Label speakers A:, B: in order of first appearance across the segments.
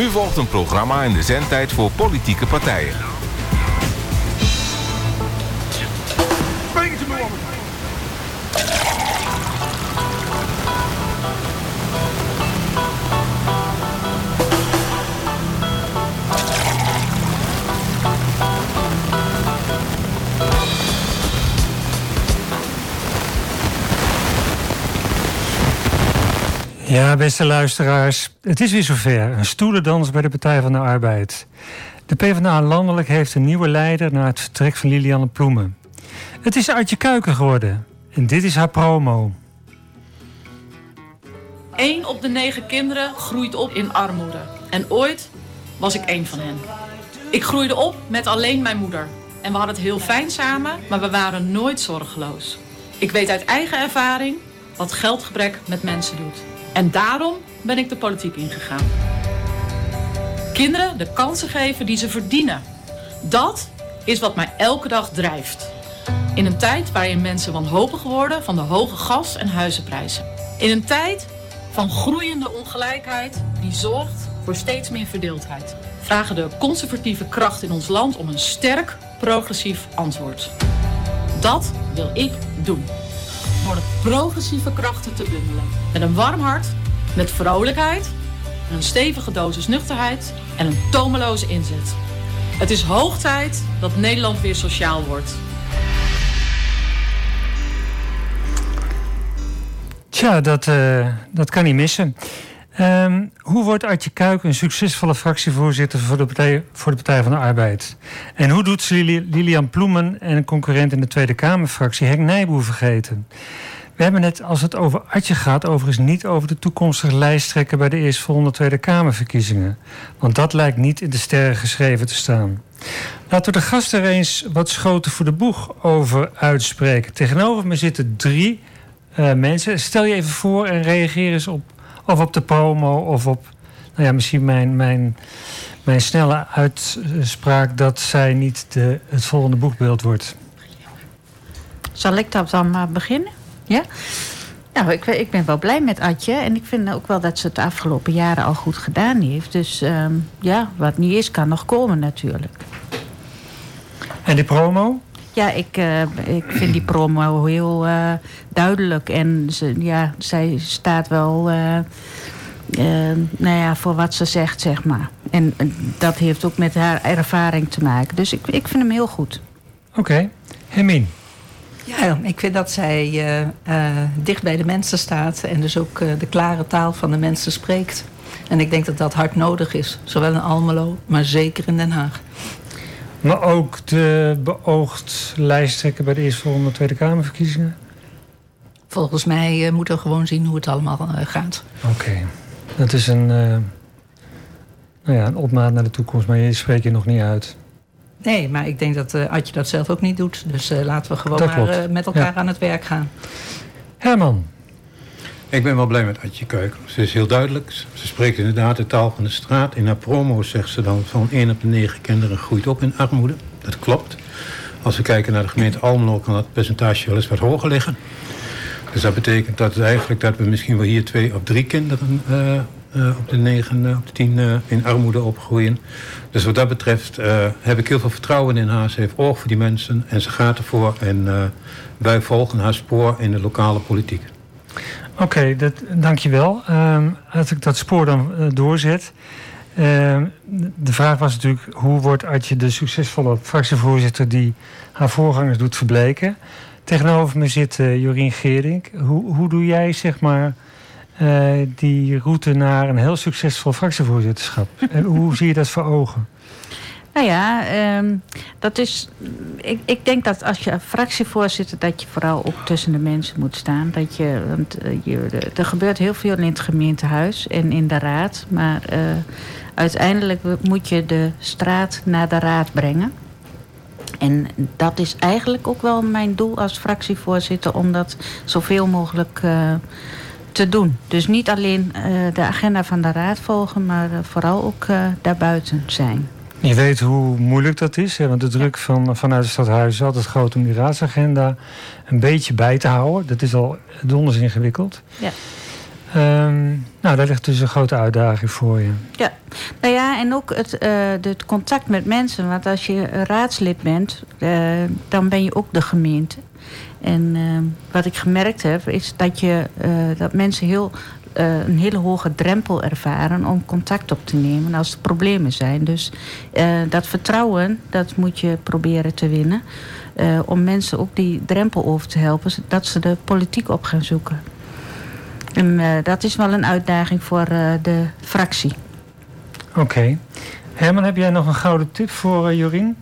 A: Nu volgt een programma in de zendtijd voor politieke partijen.
B: Ja, beste luisteraars, het is weer zover. Een stoelendans bij de Partij van de Arbeid. De PvdA landelijk heeft een nieuwe leider na het vertrek van Lilianne Ploemen. Het is Artje Kuiken geworden en dit is haar promo.
C: Eén op de negen kinderen groeit op in armoede. En ooit was ik één van hen. Ik groeide op met alleen mijn moeder. En we hadden het heel fijn samen, maar we waren nooit zorgeloos. Ik weet uit eigen ervaring wat geldgebrek met mensen doet. En daarom ben ik de politiek ingegaan. Kinderen de kansen geven die ze verdienen. Dat is wat mij elke dag drijft. In een tijd waarin mensen wanhopig worden van de hoge gas- en huizenprijzen. In een tijd van groeiende ongelijkheid die zorgt voor steeds meer verdeeldheid. Vragen de conservatieve kracht in ons land om een sterk progressief antwoord. Dat wil ik doen door de progressieve krachten te bundelen. Met een warm hart, met vrolijkheid, een stevige dosis nuchterheid en een tomeloze inzet. Het is hoog tijd dat Nederland weer sociaal wordt.
B: Tja, dat, uh, dat kan niet missen. Um, hoe wordt Artje Kuik een succesvolle fractievoorzitter voor de, Partij, voor de Partij van de Arbeid? En hoe doet ze Lilian Ploemen en een concurrent in de Tweede Kamerfractie Henk Nijboer vergeten? We hebben het, als het over Artje gaat, overigens niet over de toekomstige lijsttrekker bij de eerstvolgende Tweede Kamerverkiezingen. Want dat lijkt niet in de sterren geschreven te staan. Laten we de gasten er eens wat schoten voor de boeg over uitspreken. Tegenover me zitten drie uh, mensen. Stel je even voor en reageer eens op of op de promo of op, nou ja, misschien mijn, mijn, mijn snelle uitspraak dat zij niet de, het volgende boekbeeld wordt.
D: Zal ik dat dan maar beginnen? Ja? Nou, ik, ik ben wel blij met Adje. En ik vind ook wel dat ze het de afgelopen jaren al goed gedaan heeft. Dus uh, ja, wat niet is, kan nog komen natuurlijk.
B: En die promo?
D: Ja, ik, uh, ik vind die promo heel uh, duidelijk. En ze, ja, zij staat wel uh, nou ja, voor wat ze zegt, zeg maar. En dat heeft ook met haar ervaring te maken. Dus ik, ik vind hem heel goed.
B: Oké. Okay. Hermine?
E: Ja, ik vind dat zij dicht bij de mensen staat. En dus ook de klare taal van de mensen spreekt. En ik denk dat dat hard nodig is. Zowel in Almelo, maar zeker in Den Haag.
B: Maar ook de beoogd lijsttrekker bij de eerstvolgende Tweede Kamerverkiezingen?
E: Volgens mij uh, moeten we gewoon zien hoe het allemaal uh, gaat.
B: Oké. Dat is een, uh, nou ja, een opmaat naar de toekomst, maar je spreekt je nog niet uit.
E: Nee, maar ik denk dat Adje dat zelf ook niet doet. Dus laten we gewoon maar met elkaar ja. aan het werk gaan.
B: Herman.
F: Ik ben wel blij met Adje Kuik. Ze is heel duidelijk. Ze spreekt inderdaad de taal van de straat. In haar promo zegt ze dan van 1 op de 9 kinderen groeit op in armoede. Dat klopt. Als we kijken naar de gemeente Almelo kan dat percentage wel eens wat hoger liggen. Dus dat betekent dat eigenlijk dat we misschien wel hier twee of drie kinderen uh, uh, op de negen, uh, op de tien in armoede opgroeien. Dus wat dat betreft heb ik heel veel vertrouwen in haar. Ze heeft oog voor die mensen en ze gaat ervoor. En wij volgen haar spoor in de lokale politiek.
B: Oké, dankjewel. Um, als ik dat spoor dan uh, doorzet. Uh, de vraag was natuurlijk, hoe wordt Adje de succesvolle fractievoorzitter die haar voorgangers doet verbleken? Tegenover me zit uh, Jorien Geerdink. Hoe, hoe doe jij zeg maar uh, die route naar een heel succesvol fractievoorzitterschap? en hoe zie je dat voor ogen?
D: Nou ja, um, dat is. Ik, ik denk dat als je fractievoorzitter, dat je vooral ook tussen de mensen moet staan. Dat je, want je, er gebeurt heel veel in het gemeentehuis en in de raad. Maar uh, uiteindelijk moet je de straat naar de raad brengen. En dat is eigenlijk ook wel mijn doel als fractievoorzitter, om dat zoveel mogelijk uh, te doen. Dus niet alleen de agenda van de raad volgen, maar vooral ook daarbuiten zijn.
B: Je weet hoe moeilijk dat is, hè? want de druk van, vanuit het stadhuis is altijd groot om die raadsagenda een beetje bij te houden. Dat is al donders ingewikkeld. Ja. Ehm, nou, daar ligt dus een grote uitdaging voor je.
D: Ja, nou ja, en ook het, uh, het contact met mensen. Want als je raadslid bent, uh, dan ben je ook de gemeente. En uh, wat ik gemerkt heb, is dat, je, dat mensen heel, een hele hoge drempel ervaren om contact op te nemen als er problemen zijn. Dus dat vertrouwen, dat moet je proberen te winnen. om mensen ook die drempel over te helpen, dat ze de politiek op gaan zoeken. En uh, dat is wel een uitdaging voor uh, de fractie.
B: Oké. Okay. Herman, heb jij nog een gouden tip voor uh, Jorien?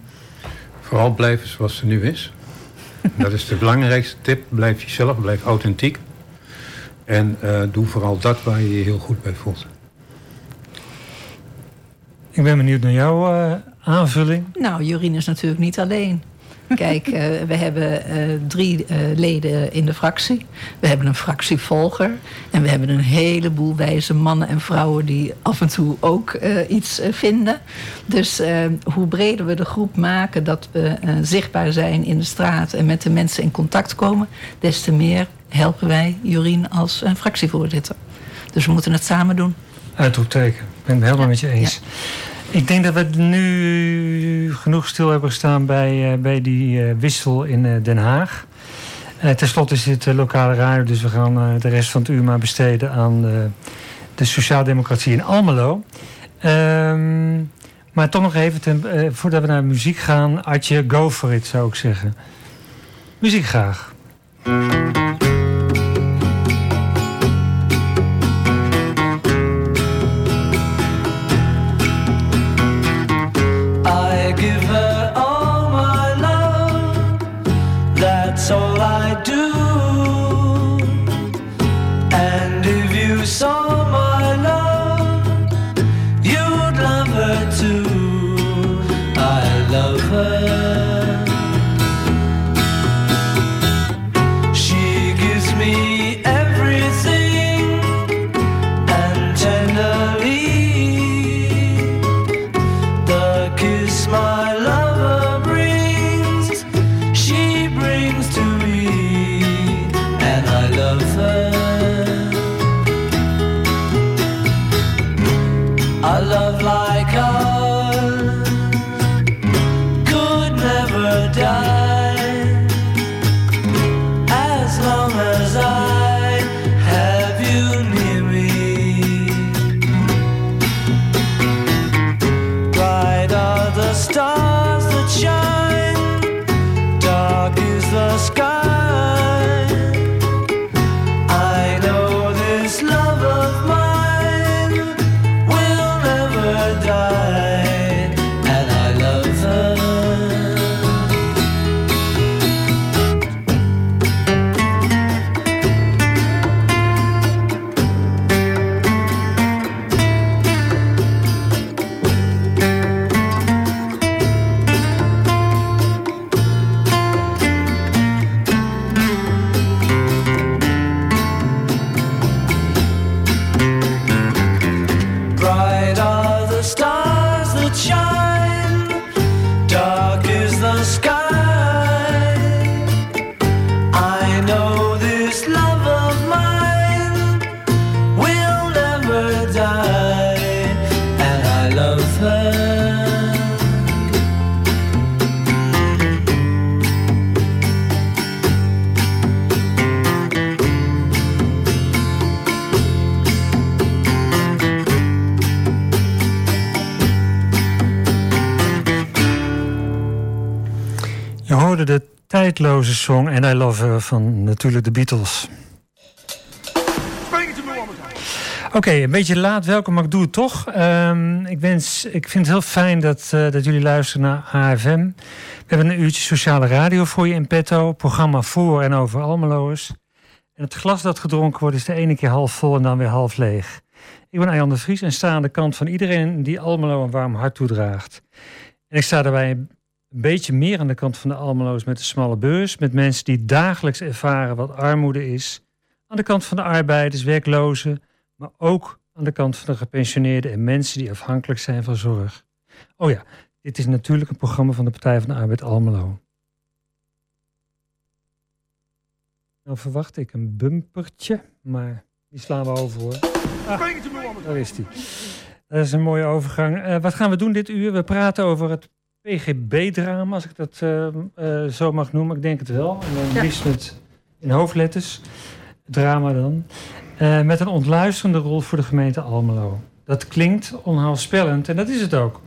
F: Vooral blijven zoals ze nu is. dat is de belangrijkste tip. Blijf jezelf, blijf authentiek. En doe vooral dat waar je je heel goed bij voelt.
B: Ik ben benieuwd naar jouw aanvulling.
E: Nou, Jorien is natuurlijk niet alleen. Kijk, uh, we hebben uh, drie uh, leden in de fractie. We hebben een fractievolger. En we hebben een heleboel wijze mannen en vrouwen die af en toe ook iets vinden. Dus hoe breder we de groep maken dat we zichtbaar zijn in de straat en met de mensen in contact komen, des te meer helpen wij Jorien als fractievoorzitter. Dus we moeten het samen doen.
B: Uitroepteken. Ik ben het helemaal ja. met je eens. Ja. Ik denk dat we nu genoeg stil hebben gestaan bij, uh, bij die uh, wissel in Den Haag. Ten slotte is dit lokale radio, dus we gaan de rest van het uur maar besteden aan de sociaaldemocratie in Almelo. Um, maar toch nog even, ten, voordat we naar muziek gaan, Adje, go for it zou ik zeggen. Muziek graag. De tijdloze song And I Love Her van natuurlijk de Beatles. Oké, een beetje laat welkom, maar ik doe het toch. Um, ik, wens, ik vind het heel fijn dat, uh, dat jullie luisteren naar AFM. We hebben een uurtje sociale radio voor je in petto. Programma voor en over Almeloers. En het glas dat gedronken wordt is de ene keer half vol en dan weer half leeg. Ik ben Arjan de Vries en sta aan de kant van iedereen die Almelo een warm hart toedraagt. En ik sta daarbij een beetje meer aan de kant van de Almeloos met de smalle beurs. Met mensen die dagelijks ervaren wat armoede is. Aan de kant van de arbeiders, werklozen. Maar ook aan de kant van de gepensioneerden en mensen die afhankelijk zijn van zorg. Oh ja, dit is natuurlijk een programma van de Partij van de Arbeid Almelo. Nou verwacht ik een bumpertje, maar Die slaan we over hoor. Ah, daar is die. Dat is een mooie overgang. Uh, wat gaan we doen dit uur? We praten over het PGB-drama, als ik dat uh, uh, zo mag noemen. Ik denk het wel. En dan ja. liefst met in hoofdletters. Drama dan. met een ontluisterende rol voor de gemeente Almelo. Dat klinkt onheilspellend en dat is het ook.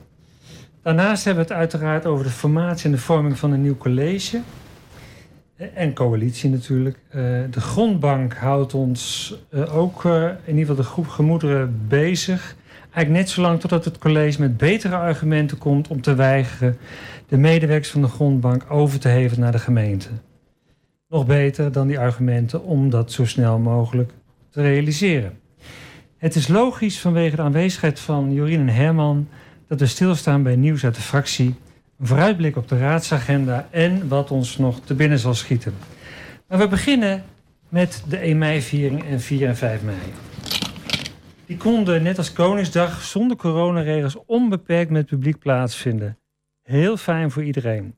B: Daarnaast hebben we het uiteraard over de formatie en de vorming van een nieuw college. En coalitie natuurlijk. de grondbank houdt ons ook in ieder geval de groep gemoederen bezig. Eigenlijk net zolang totdat het college met betere argumenten komt om te weigeren de medewerkers van de grondbank over te heven naar de gemeente. Nog beter dan die argumenten om dat zo snel mogelijk te realiseren. Het is logisch vanwege de aanwezigheid van Jorien en Herman dat we stilstaan bij nieuws uit de fractie, een vooruitblik op de raadsagenda en wat ons nog te binnen zal schieten. Maar we beginnen met de 1 mei-viering en 4 en 5 mei. Die konden net als Koningsdag zonder coronaregels onbeperkt met publiek plaatsvinden. Heel fijn voor iedereen.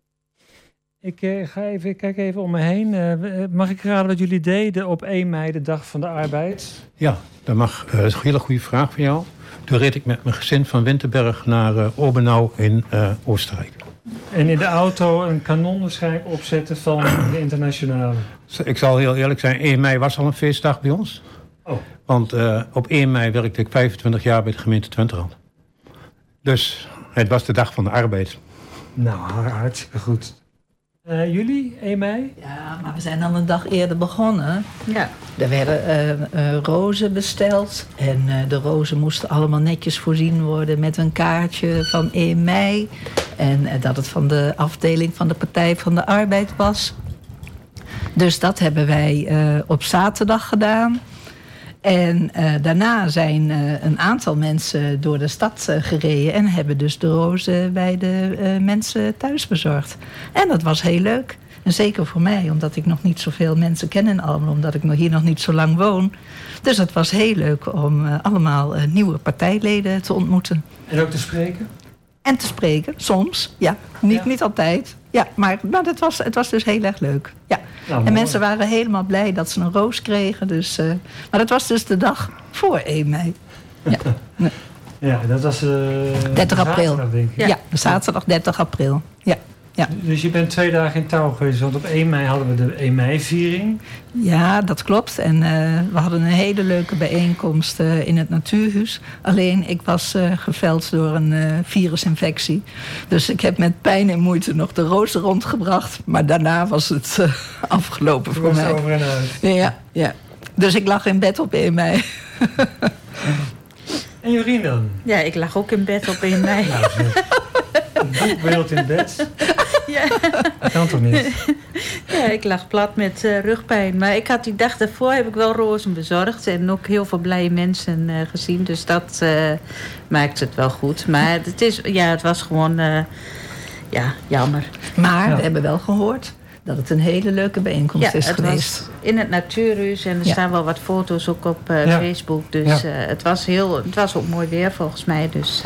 B: Ik uh, ga even, kijk even om me heen. Uh, mag ik raden wat jullie deden op 1 mei, de dag van de arbeid?
F: Ja, dat mag. Uh, dat is een hele goede vraag voor jou. Toen reed ik met mijn gezin van Winterberg naar uh, Obenau in Oostenrijk.
B: En in de auto een kanon waarschijnlijk opzetten van de internationale?
F: Ik zal heel eerlijk zijn, 1 mei was al een feestdag bij ons. Oh. Want uh, op 1 mei werkte ik 25 jaar bij de gemeente Twenterand. Dus het was de dag van de arbeid.
B: Nou, hartstikke goed. Uh, jullie, 1 mei?
E: Ja, maar we zijn al een dag eerder begonnen. Ja. Er werden uh, rozen besteld. En de rozen moesten allemaal netjes voorzien worden met een kaartje van 1 mei. En dat het van de afdeling van de Partij van de Arbeid was. Dus dat hebben wij op zaterdag gedaan. En uh, daarna zijn uh, een aantal mensen door de stad uh, gereden en hebben dus de rozen bij de mensen thuis bezorgd. En dat was heel leuk. En zeker voor mij, omdat ik nog niet zoveel mensen ken in Almelo, omdat ik hier nog niet zo lang woon. Dus het was heel leuk om allemaal nieuwe partijleden te ontmoeten.
B: En ook te spreken?
E: En te spreken, soms. Ja, niet, ja. niet altijd. Ja, maar nou, dat was, het was dus heel erg leuk. Ja. Nou, en mensen waren helemaal blij dat ze een roos kregen. Dus, uh, maar dat was dus de dag voor 1 mei. Ja,
B: ja dat was... Uh,
E: 30 april. Denk ik. Ja, zaterdag 30 april. Ja. Ja.
B: Dus je bent twee dagen in touw geweest, want op 1 mei hadden we de 1 mei-viering.
E: Ja, dat klopt. En uh, we hadden een hele leuke bijeenkomst uh, in het Natuurhuis. Alleen, ik was uh, geveld door een virusinfectie. Dus ik heb met pijn en moeite nog de rozen rondgebracht. Maar daarna was het afgelopen voor mij.
B: over en uit.
E: Ja, ja. Dus ik lag in bed op 1 mei.
B: en Jorien dan?
D: Ja, ik lag ook in bed op 1 mei. Nou,
B: boekbeeld in bed. Ja. Dat kan toch niet?
D: Ja, ik lag plat met uh, rugpijn. Maar ik had die dag daarvoor heb ik wel rozen bezorgd. En ook heel veel blije mensen uh, gezien. Dus dat uh, maakt het wel goed. Maar het, is, ja, het was gewoon ja, jammer.
E: Maar ja. we hebben wel gehoord dat het een hele leuke bijeenkomst
D: ja,
E: is
D: het
E: geweest.
D: Was in het Natuurhuis en er ja. staan wel wat foto's ook op uh, ja. Facebook. Dus het, was heel, het was ook mooi weer volgens mij. Dus,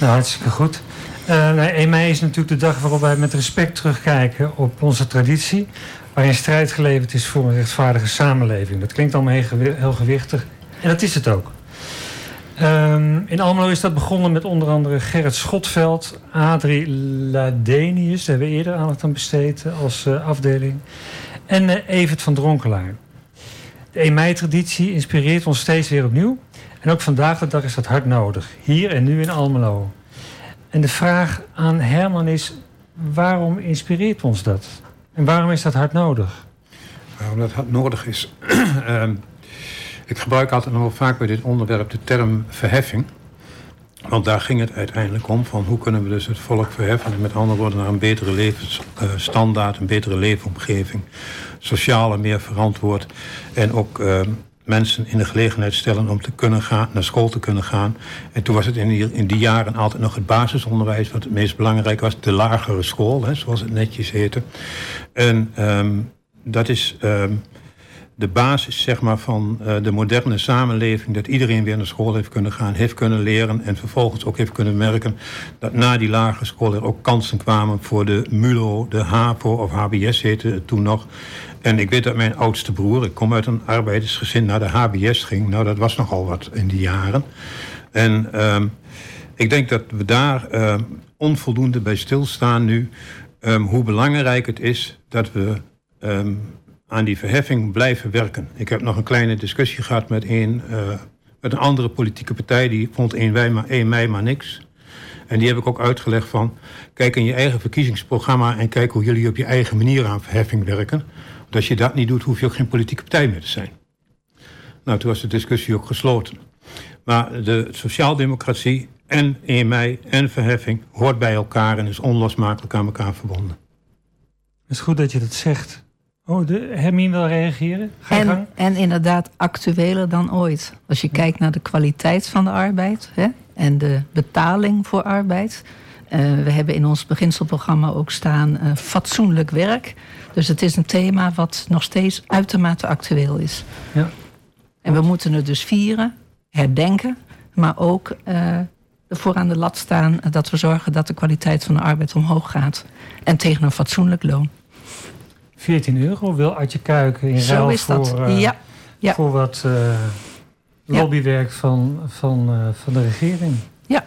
B: nou, hartstikke goed. Uh, nee, 1 mei is natuurlijk de dag waarop wij met respect terugkijken op onze traditie. Waarin strijd geleverd is voor een rechtvaardige samenleving. Dat klinkt allemaal heel, heel gewichtig. En dat is het ook. Um, in Almelo is dat begonnen met onder andere Gerrit Schotveld, Adrie Ladenius, daar hebben we eerder aandacht aan besteed als uh, afdeling, en uh, Evert van Dronkelaar. De 1 mei-traditie inspireert ons steeds weer opnieuw. En ook vandaag de dag is dat hard nodig, hier en nu in Almelo. En de vraag aan Herman is: waarom inspireert ons dat? En waarom is dat hard nodig?
F: Waarom dat hard nodig is. uh, ik gebruik altijd nog wel vaak bij dit onderwerp de term verheffing. Want daar ging het uiteindelijk om: van hoe kunnen we dus het volk verheffen? En met andere woorden, naar een betere levensstandaard, een betere leefomgeving. Sociaal en meer verantwoord. En ook uh, mensen in de gelegenheid stellen om te kunnen gaan, naar school te kunnen gaan. En toen was het in die, in die jaren altijd nog het basisonderwijs, wat het meest belangrijk was, de lagere school, hè, zoals het netjes heette. En um, dat is um, de basis zeg maar, van uh, de moderne samenleving... dat iedereen weer naar school heeft kunnen gaan, heeft kunnen leren... en vervolgens ook heeft kunnen merken dat na die lagere school... er ook kansen kwamen voor de MULO, de HAVO of HBS heette het toen nog... En ik weet dat mijn oudste broer, ik kom uit een arbeidersgezin, naar de HBS ging. Nou, dat was nogal wat in die jaren. En uh, ik denk dat we daar uh, onvoldoende bij stilstaan nu. Um, hoe belangrijk het is dat we aan die verheffing blijven werken. Ik heb nog een kleine discussie gehad met een, uh, met een andere politieke partij. Die vond 1 mei, maar, 1 mei maar niks. En die heb ik ook uitgelegd van... kijk in je eigen verkiezingsprogramma... en kijk hoe jullie op je eigen manier aan verheffing werken. Als je dat niet doet, hoef je ook geen politieke partij meer te zijn. Nou, toen was de discussie ook gesloten. Maar de sociaaldemocratie en 1 mei en verheffing hoort bij elkaar... en is onlosmakelijk aan elkaar verbonden.
B: Het is goed dat je dat zegt. Oh, de Hermine wil reageren? Ga
E: en,
B: gang.
E: en inderdaad actueler dan ooit. Als je kijkt naar de kwaliteit van de arbeid hè, en de betaling voor arbeid. Uh, we hebben in ons beginselprogramma ook staan uh, fatsoenlijk werk. Dus het is een thema wat nog steeds uitermate actueel is.
B: Ja.
E: En we moeten het dus vieren, herdenken, maar ook uh, ervoor aan de lat staan dat we zorgen dat de kwaliteit van de arbeid omhoog gaat. En tegen een fatsoenlijk loon.
B: 14 euro wil Adje Kuiken in ruil
E: is dat.
B: voor, uh,
E: ja. Ja.
B: voor wat uh, lobbywerk van, van, uh, van de regering.
E: Ja.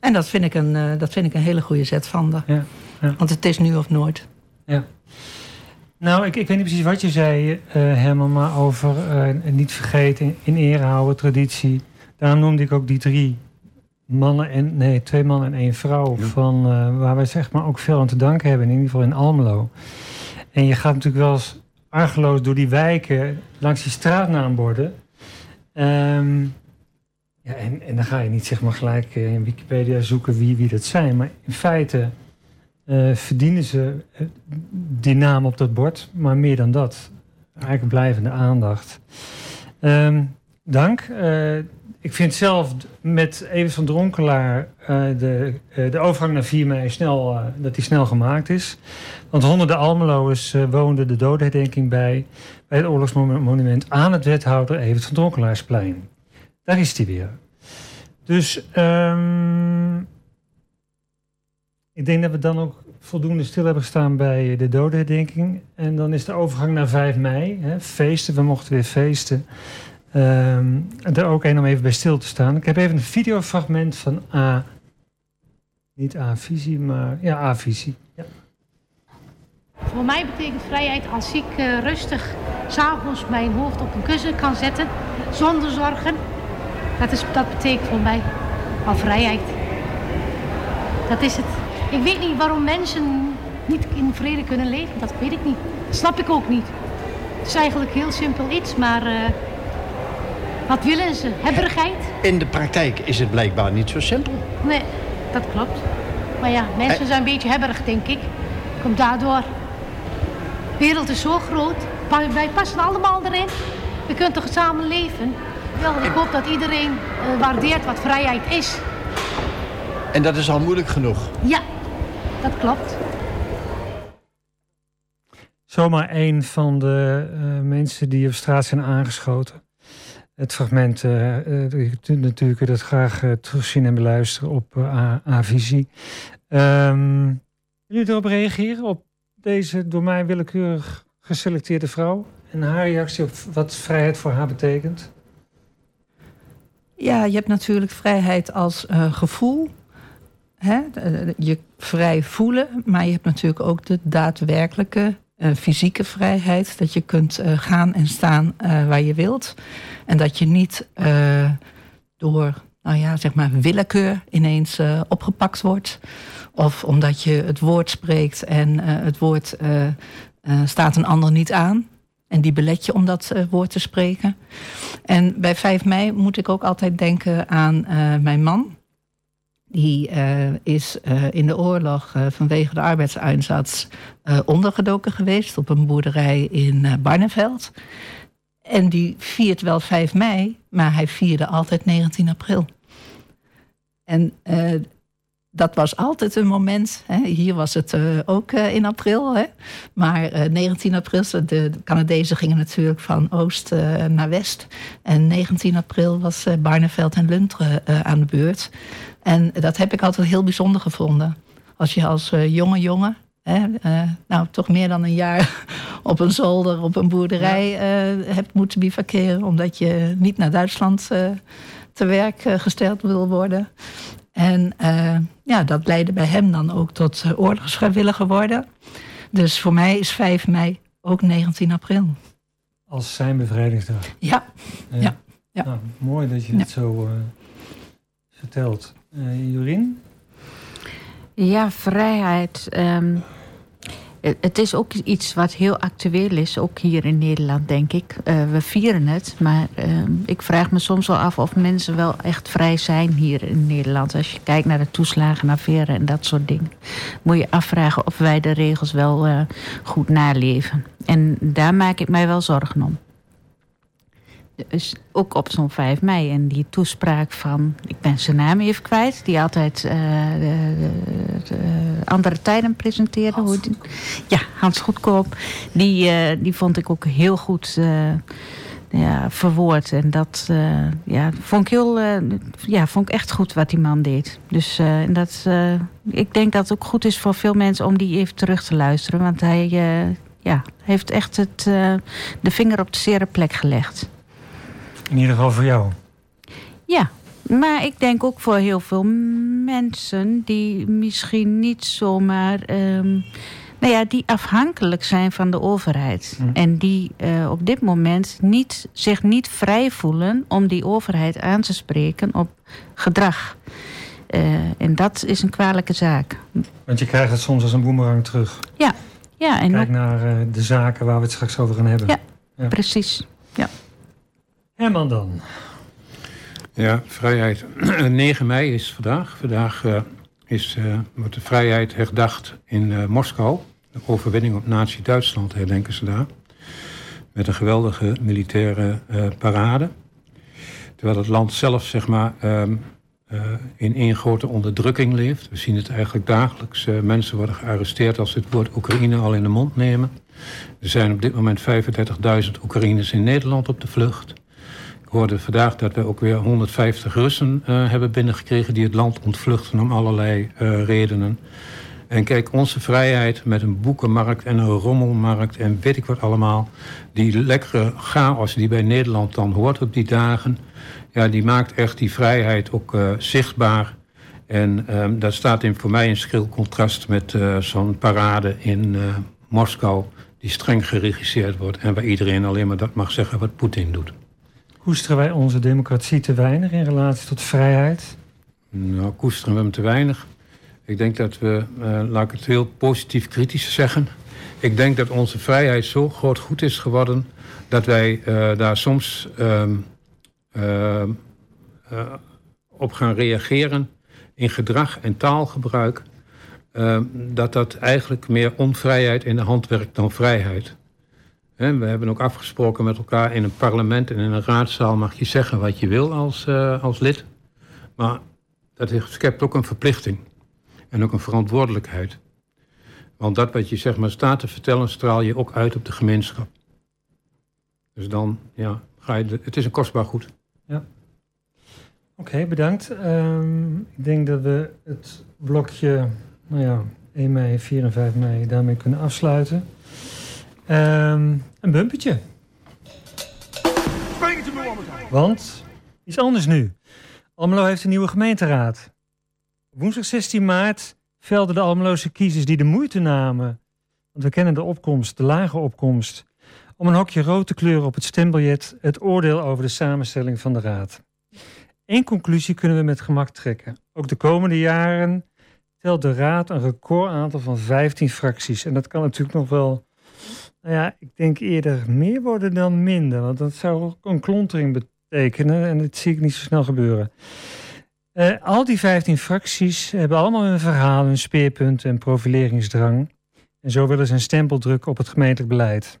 E: En dat vind ik een, dat vind ik een hele goede zet van de.
B: Ja. Ja.
E: Want het is nu of nooit.
B: Ja. Nou, ik, ik weet niet precies wat je zei, uh, Herman, maar over uh, niet vergeten, in ere houden, traditie. Daarom noemde ik ook die drie mannen en nee, twee mannen en één vrouw. Ja. Van, uh, waar wij zeg maar ook veel aan te danken hebben, in ieder geval in Almelo. En je gaat natuurlijk wel eens argeloos door die wijken langs die straatnaamborden. Um, en, en dan ga je niet zeg maar gelijk eh, in Wikipedia zoeken wie, wie dat zijn. Maar in feite eh, verdienen ze eh, die naam op dat bord, maar meer dan dat. Eigenlijk blijvende aandacht. Ehm, dank. Ik vind zelf met Evers van Dronkelaar de, de overgang naar 4 mei snel, dat die snel gemaakt is. Want honderden Almeloers woonden de doodherdenking bij, bij het oorlogsmonument aan het wethouder Evert van Dronkelaarsplein. Daar is die weer. Dus um, ik denk dat we dan ook voldoende stil hebben gestaan bij de dodenherdenking. En dan is de overgang naar 5 mei. Hè, feesten, we mochten weer feesten. Um, er ook een om even bij stil te staan. Ik heb even een videofragment van A. Niet A-visie, maar ja, A-visie. Ja.
G: Voor mij betekent vrijheid als ik uh, rustig s'avonds mijn hoofd op een kussen kan zetten. Zonder zorgen. Dat, is, dat betekent voor mij al vrijheid. Dat is het. Ik weet niet waarom mensen niet in vrede kunnen leven. Dat weet ik niet. Dat snap ik ook niet. Het is eigenlijk heel simpel iets, maar uh, wat willen ze? Hebberigheid?
H: In de praktijk is het blijkbaar niet zo simpel.
G: Nee, dat klopt. Maar ja, mensen zijn een beetje hebberig, denk ik. Komt daardoor. De wereld is zo groot. Wij passen allemaal erin. We kunnen toch samen leven? Wel, ik hoop dat iedereen uh, waardeert wat vrijheid is.
H: En dat is al moeilijk genoeg.
G: Ja, dat klopt.
B: Zomaar een van de uh, mensen die op straat zijn aangeschoten. Het fragment, uh, uh, natuurlijk dat graag terugzien en beluisteren op A-visie. Um, jullie erop reageren op deze door mij willekeurig geselecteerde vrouw? En haar reactie op wat vrijheid voor haar betekent?
E: Ja, je hebt natuurlijk vrijheid als gevoel hè, je vrij voelen, maar je hebt natuurlijk ook de daadwerkelijke uh, fysieke vrijheid. Dat je kunt uh, gaan en staan waar je wilt. En dat je niet door nou ja, zeg maar willekeur ineens opgepakt wordt. Of omdat je het woord spreekt en het woord staat een ander niet aan. En die belet je om dat woord te spreken. En bij 5 mei moet ik ook altijd denken aan mijn man. Die uh, is in de oorlog vanwege de arbeidseinsatz ondergedoken geweest op een boerderij in Barneveld. En die viert wel 5 mei, maar hij vierde altijd 19 april. En dat was altijd een moment. Hè. Hier was het uh, ook uh, in april. Hè. Maar uh, 19 april, de, de, Canadezen gingen natuurlijk van oost naar west. En 19 april was Barneveld en Lunteren aan de beurt. En dat heb ik altijd heel bijzonder gevonden. Als je als jonge jongen, hè, nou toch meer dan een jaar op een zolder, op een boerderij ja. hebt moeten bivakeren. Omdat je niet naar Duitsland te werk gesteld wil worden. En uh, ja, dat leidde bij hem dan ook tot uh, oorlogsvrijwilliger worden. Dus voor mij is 5 mei ook 19 april.
B: Als zijn bevrijdingsdag?
E: Ja. Uh, ja. ja.
B: Nou, mooi dat je het zo vertelt. Jorien?
D: Ja, vrijheid. Um, het is ook iets wat heel actueel is, ook hier in Nederland, denk ik. Uh, we vieren het, maar uh, ik vraag me soms wel af of mensen wel echt vrij zijn hier in Nederland. Als je kijkt naar de toeslagenaffaire en dat soort dingen, moet je afvragen of wij de regels wel uh, goed naleven. En daar maak ik mij wel zorgen om. Dus ook op zo'n 5 mei. En die toespraak van, ik ben zijn naam even kwijt, die altijd uh, de, de, de andere tijden presenteerde.
E: Hans.
D: Die, ja, Hans Goedkoop. Die, uh, die vond ik ook heel goed uh, ja, verwoord. En dat ja, vond ik heel, ja, vond ik echt goed wat die man deed. Dus dat, ik denk dat het ook goed is voor veel mensen om die even terug te luisteren. Want hij ja, heeft echt het, de vinger op de zere plek gelegd.
B: In ieder geval voor jou.
D: Ja, maar ik denk ook voor heel veel mensen die misschien niet zomaar. Um, nou ja, die afhankelijk zijn van de overheid.
B: Hm.
D: En die uh, op dit moment niet, zich niet vrij voelen om die overheid aan te spreken op gedrag. Uh, en dat is een kwalijke zaak.
B: Want je krijgt het soms als een boemerang terug.
D: Ja, ja. En
B: Kijk naar uh, de zaken waar we het straks over gaan hebben.
D: Ja, ja. precies.
B: Dan.
F: Ja, vrijheid. 9 mei is vandaag. Vandaag uh, is, uh, wordt de vrijheid herdacht in Moskou. De overwinning op Nazi-Duitsland herdenken ze daar. Met een geweldige militaire parade. Terwijl het land zelf, zeg maar, um, in één grote onderdrukking leeft. We zien het eigenlijk dagelijks. mensen worden gearresteerd als ze het woord Oekraïne al in de mond nemen. Er zijn op dit moment 35.000 Oekraïners in Nederland op de vlucht. Hoorde vandaag dat we ook weer 150 Russen uh, hebben binnengekregen die het land ontvluchten om allerlei uh, redenen. En kijk, onze vrijheid met een boekenmarkt en een rommelmarkt en weet ik wat allemaal. Die lekkere chaos die bij Nederland dan hoort op die dagen. Ja, die maakt echt die vrijheid ook uh, zichtbaar. En um, dat staat in, voor mij in schril contrast met zo'n parade in Moskou. Die streng geregisseerd wordt en waar iedereen alleen maar dat mag zeggen wat Poetin doet.
B: Koesteren wij onze democratie te weinig in relatie tot vrijheid?
F: Nou, koesteren we hem te weinig. Ik denk dat we, uh, laat ik het heel positief kritisch zeggen. Ik denk dat onze vrijheid zo groot goed is geworden dat wij uh, daar soms uh, op gaan reageren in gedrag en taalgebruik. Ehm, dat dat eigenlijk meer onvrijheid in de hand werkt dan vrijheid. We hebben ook afgesproken met elkaar in een parlement en in een raadzaal mag je zeggen wat je wil als, uh, als lid. Maar dat schept ook een verplichting en ook een verantwoordelijkheid. Want dat wat je zeg maar staat te vertellen, straal je ook uit op de gemeenschap. Dus dan, ja, ga je. Het is een kostbaar goed.
B: Ja. Oké, bedankt. Um, ik denk dat we het blokje, nou ja, 1 mei, 4 en 5 mei daarmee kunnen afsluiten. Um, een bumpertje. Want iets anders nu. Almelo heeft een nieuwe gemeenteraad. Woensdag 16 maart velden de Almeloze kiezers die de moeite namen, want we kennen de opkomst, de lage opkomst, om een hokje rood te kleuren op het stembiljet het oordeel over de samenstelling van de raad. Eén conclusie kunnen we met gemak trekken. Ook de komende jaren telt de raad een recordaantal van 15 fracties. En dat kan natuurlijk nog wel nou ja, ik denk eerder meer worden dan minder. Want dat zou ook een klontering betekenen. En dat zie ik niet zo snel gebeuren. Uh, al die 15 fracties hebben allemaal hun verhaal, hun speerpunten en profileringsdrang. En zo willen ze een stempel drukken op het gemeentelijk beleid.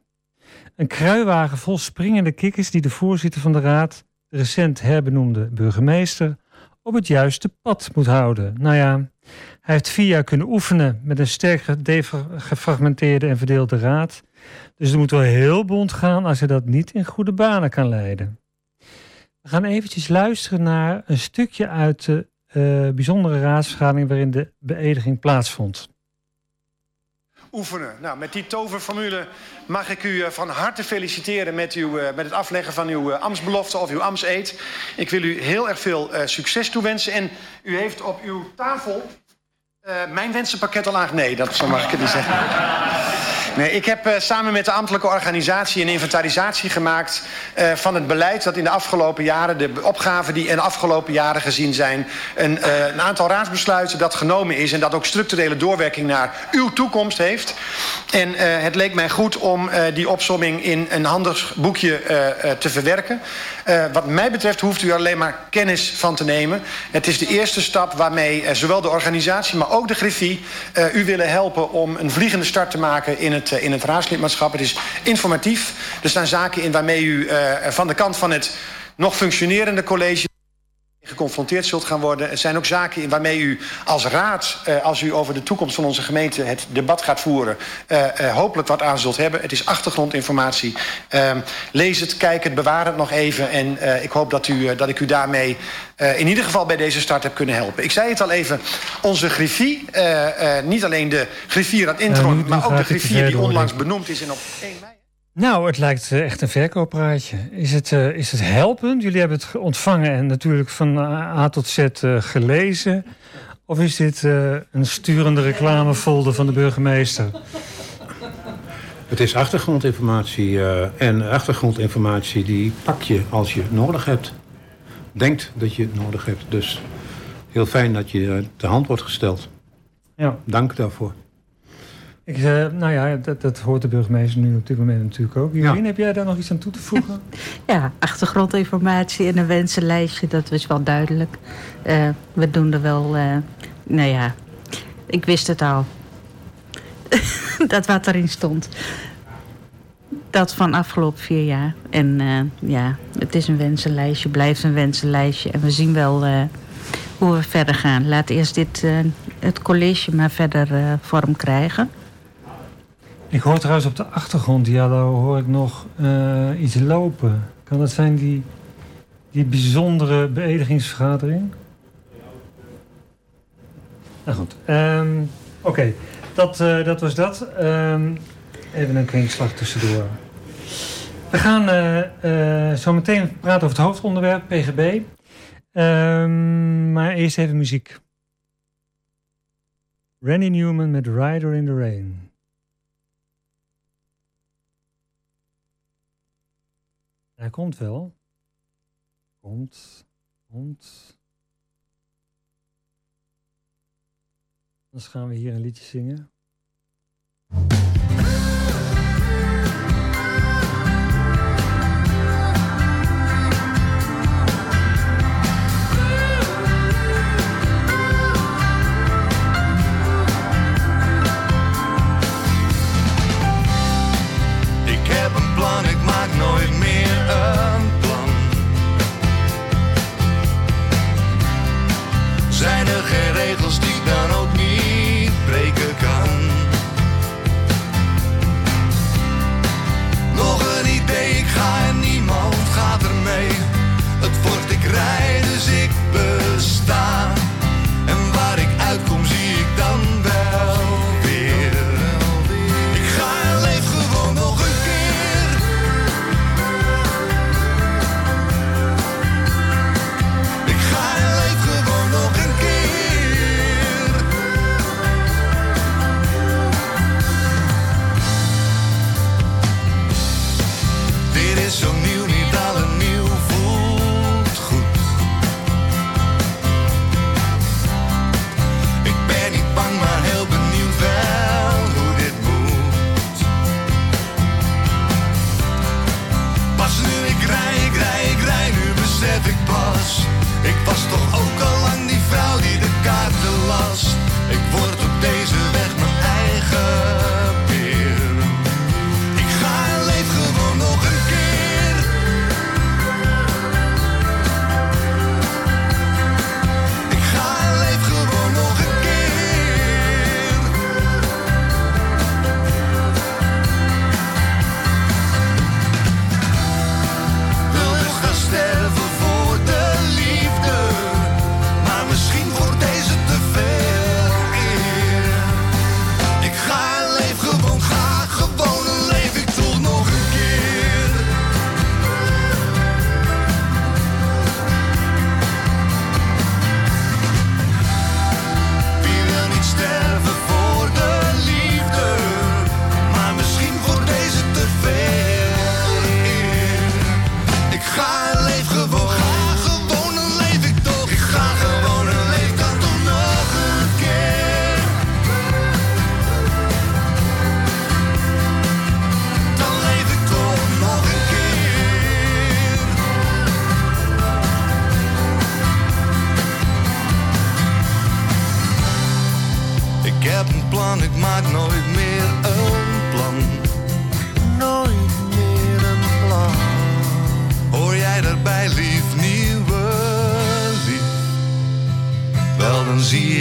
B: Een kruiwagen vol springende kikkers die de voorzitter van de raad, de recent herbenoemde burgemeester, op het juiste pad moet houden. Nou ja, hij heeft vier jaar kunnen oefenen met een sterk gefragmenteerde en verdeelde raad. Dus er moet wel heel bond gaan als hij dat niet in goede banen kan leiden. We gaan eventjes luisteren naar een stukje uit de uh, bijzondere raadsvergadering waarin de beëdiging plaatsvond.
I: Oefenen. Nou, met die toverformule mag ik u eh, van harte feliciteren met, uw, eh, met het afleggen van uw ambtsbelofte of uw ambtseed. Ik wil u heel erg veel succes toewensen. En u heeft op uw tafel mijn wensenpakket al aan. Nee, dat zo mag ik het niet zeggen. Nee, ik heb uh, samen met de ambtelijke organisatie een inventarisatie gemaakt uh, van het beleid dat in de afgelopen jaren, de opgaven die in de afgelopen jaren gezien zijn, een, uh, een aantal raadsbesluiten dat genomen is en dat ook structurele doorwerking naar uw toekomst heeft. En het leek mij goed om die opsomming in een handig boekje te verwerken. wat mij betreft hoeft u alleen maar kennis van te nemen. Het is de eerste stap waarmee zowel de organisatie, maar ook de griffie u willen helpen om een vliegende start te maken in het eh, in het raadslidmaatschap. Het is informatief. Er staan zaken in waarmee u uh, van de kant van het nog functionerende college geconfronteerd zult gaan worden. Er zijn ook zaken in waarmee u als raad, uh, als u over de toekomst van onze gemeente het debat gaat voeren, uh, uh, hopelijk wat aan zult hebben. Het is achtergrondinformatie. Ehm, lees het, kijk het, bewaar het nog even. En ik hoop dat, u, dat ik u daarmee in ieder geval bij deze start heb kunnen helpen. Ik zei het al even, onze griffie, niet alleen de griffier aan Intron, maar ook de griffier die onlangs benoemd is en op 1 mei.
B: Nou, het lijkt eh, echt een verkooppraatje. Is het, uh, is het helpend? Jullie hebben het ontvangen en natuurlijk van A tot Z uh, gelezen. Of is dit uh, een sturende reclamefolder van de burgemeester?
F: Het is achtergrondinformatie. en achtergrondinformatie die pak je als je nodig hebt. Denkt dat je het nodig hebt. Dus heel fijn dat je de hand wordt gesteld. Ja. Dank daarvoor.
B: Ik, uh, nou ja, dat, dat, hoort de burgemeester nu op dit moment natuurlijk ook. Jurien, heb jij daar nog iets aan toe te voegen?
D: Ja, achtergrondinformatie en een wensenlijstje, dat was wel duidelijk. Uh, we doen er wel, uh, nou ja, ik wist het al. dat wat erin stond. Dat van afgelopen vier jaar. En ja, het is een wensenlijstje, blijft een wensenlijstje. En we zien wel hoe we verder gaan. Laat eerst dit, het college maar verder vorm krijgen.
B: Ik hoor trouwens op de achtergrond, ja, hoor ik nog uh, iets lopen. Kan dat zijn die, die bijzondere beëdigingsvergadering? Nou goed, um, oké. Dat, uh, dat was dat. Um, even een kwinkslag tussendoor. We gaan uh, zo meteen praten over het hoofdonderwerp, PGB. Um, maar eerst even muziek. Randy Newman met Rider in the Rain. Hij komt wel. Komt, komt. Dan gaan we hier een liedje zingen.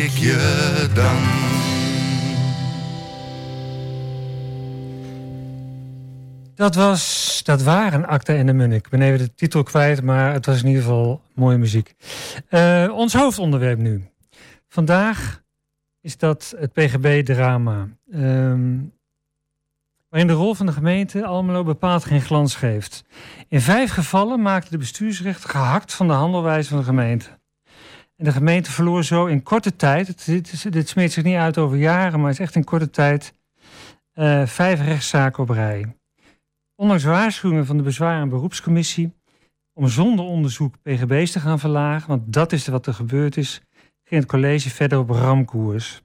J: Ik je.
B: Dat, was, dat waren Acta en de Munnik. Ik ben even de titel kwijt, maar het was in ieder geval mooie muziek. Uh, ons hoofdonderwerp nu. Vandaag is dat het PGB-drama. Um, waarin de rol van de gemeente Almelo bepaald geen glans geeft. In vijf gevallen maakte de bestuursrechter gehakt van de handelwijze van de gemeente. En de gemeente verloor zo in korte tijd, dit, dit zich niet uit over jaren, maar is echt in korte tijd, uh, vijf rechtszaken op rij. Ondanks waarschuwingen van de bezwaar- en beroepscommissie om zonder onderzoek PGB's te gaan verlagen, want dat is wat er gebeurd is, ging het college verder op ramkoers.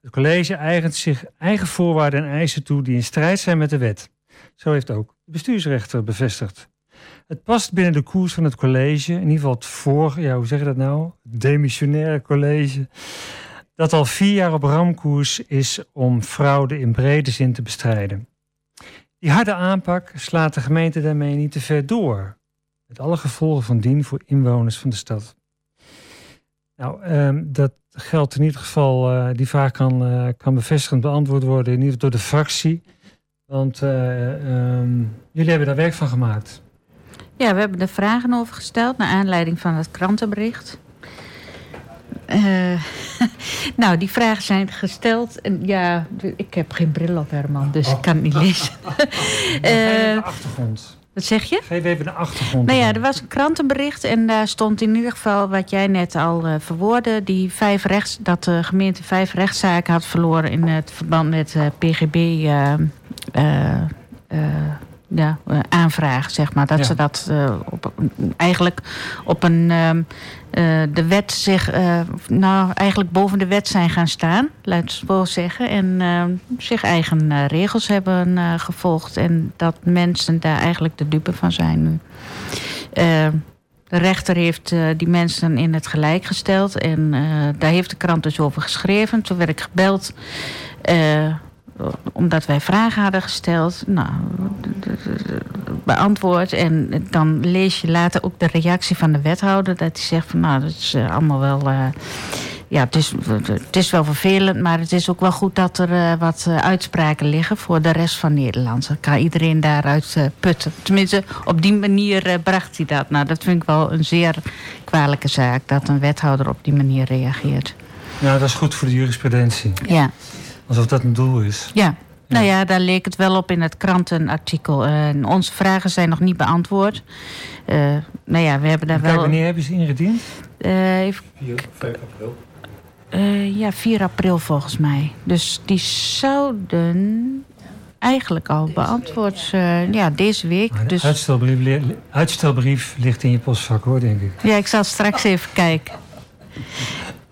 B: Het college eigent zich eigen voorwaarden en eisen toe die in strijd zijn met de wet. Zo heeft ook de bestuursrechter bevestigd. Het past binnen de koers van het college, in ieder geval het vorige, ja, hoe zeg je dat nou? Demissionaire college. Dat al vier jaar op ramkoers is om fraude in brede zin te bestrijden. Die harde aanpak slaat de gemeente daarmee niet te ver door. Met alle gevolgen van dien voor inwoners van de stad. Nou, um, dat geldt in ieder geval, uh, die vraag kan, uh, kan bevestigend beantwoord worden, in ieder geval door de fractie. Want uh, um, jullie hebben daar werk van gemaakt.
D: Ja, we hebben er vragen over gesteld naar aanleiding van het krantenbericht. Uh, nou, die vragen zijn gesteld. En ja, ik heb geen bril op, Herman, dus ik kan het niet lezen.
B: uh, achtergrond.
D: Wat zeg je?
B: Geef even de achtergrond.
D: Nou ja, er was een krantenbericht en daar stond in ieder geval wat jij net al uh, verwoordde. Die vijf rechts, dat de gemeente vijf rechtszaken had verloren in het verband met uh, PGB uh, ja, aanvraag, zeg maar. Dat ja. ze dat op, eigenlijk op een uh, de wet zich, uh, nou eigenlijk boven de wet zijn gaan staan, laat het zo zeggen. En uh, zich eigen regels hebben gevolgd. En dat mensen daar eigenlijk de dupe van zijn nu. de rechter heeft die mensen in het gelijk gesteld. En daar heeft de krant dus over geschreven. Toen werd ik gebeld omdat wij vragen hadden gesteld, nou, beantwoord. En dan lees je later ook de reactie van de wethouder. Dat hij zegt van nou, dat is uh, allemaal wel. Uh, ja, het is, het is wel vervelend, maar het is ook wel goed dat er uh, wat uitspraken liggen voor de rest van Nederland. Dan kan iedereen daaruit putten. Tenminste, op die manier bracht hij dat. Nou, dat vind ik wel een zeer kwalijke zaak dat een wethouder op die manier reageert.
B: Ja, dat is goed voor de jurisprudentie.
D: Ja.
B: Alsof dat een doel is.
D: Ja. Nou ja, daar leek het wel op in het krantenartikel. Uh, onze vragen zijn nog niet beantwoord. Uh, nou ja, we hebben daar
B: kijk,
D: wel...
B: Wanneer hebben ze ingediend?
D: Uh, even...
F: 4, 5 april.
D: ja, 4 april volgens mij. Dus die zouden eigenlijk al beantwoord ja, deze week.
B: De
D: dus...
B: uitstelbrief, uitstelbrief ligt in je postvak hoor, denk ik.
D: Ja, ik zal straks even kijken.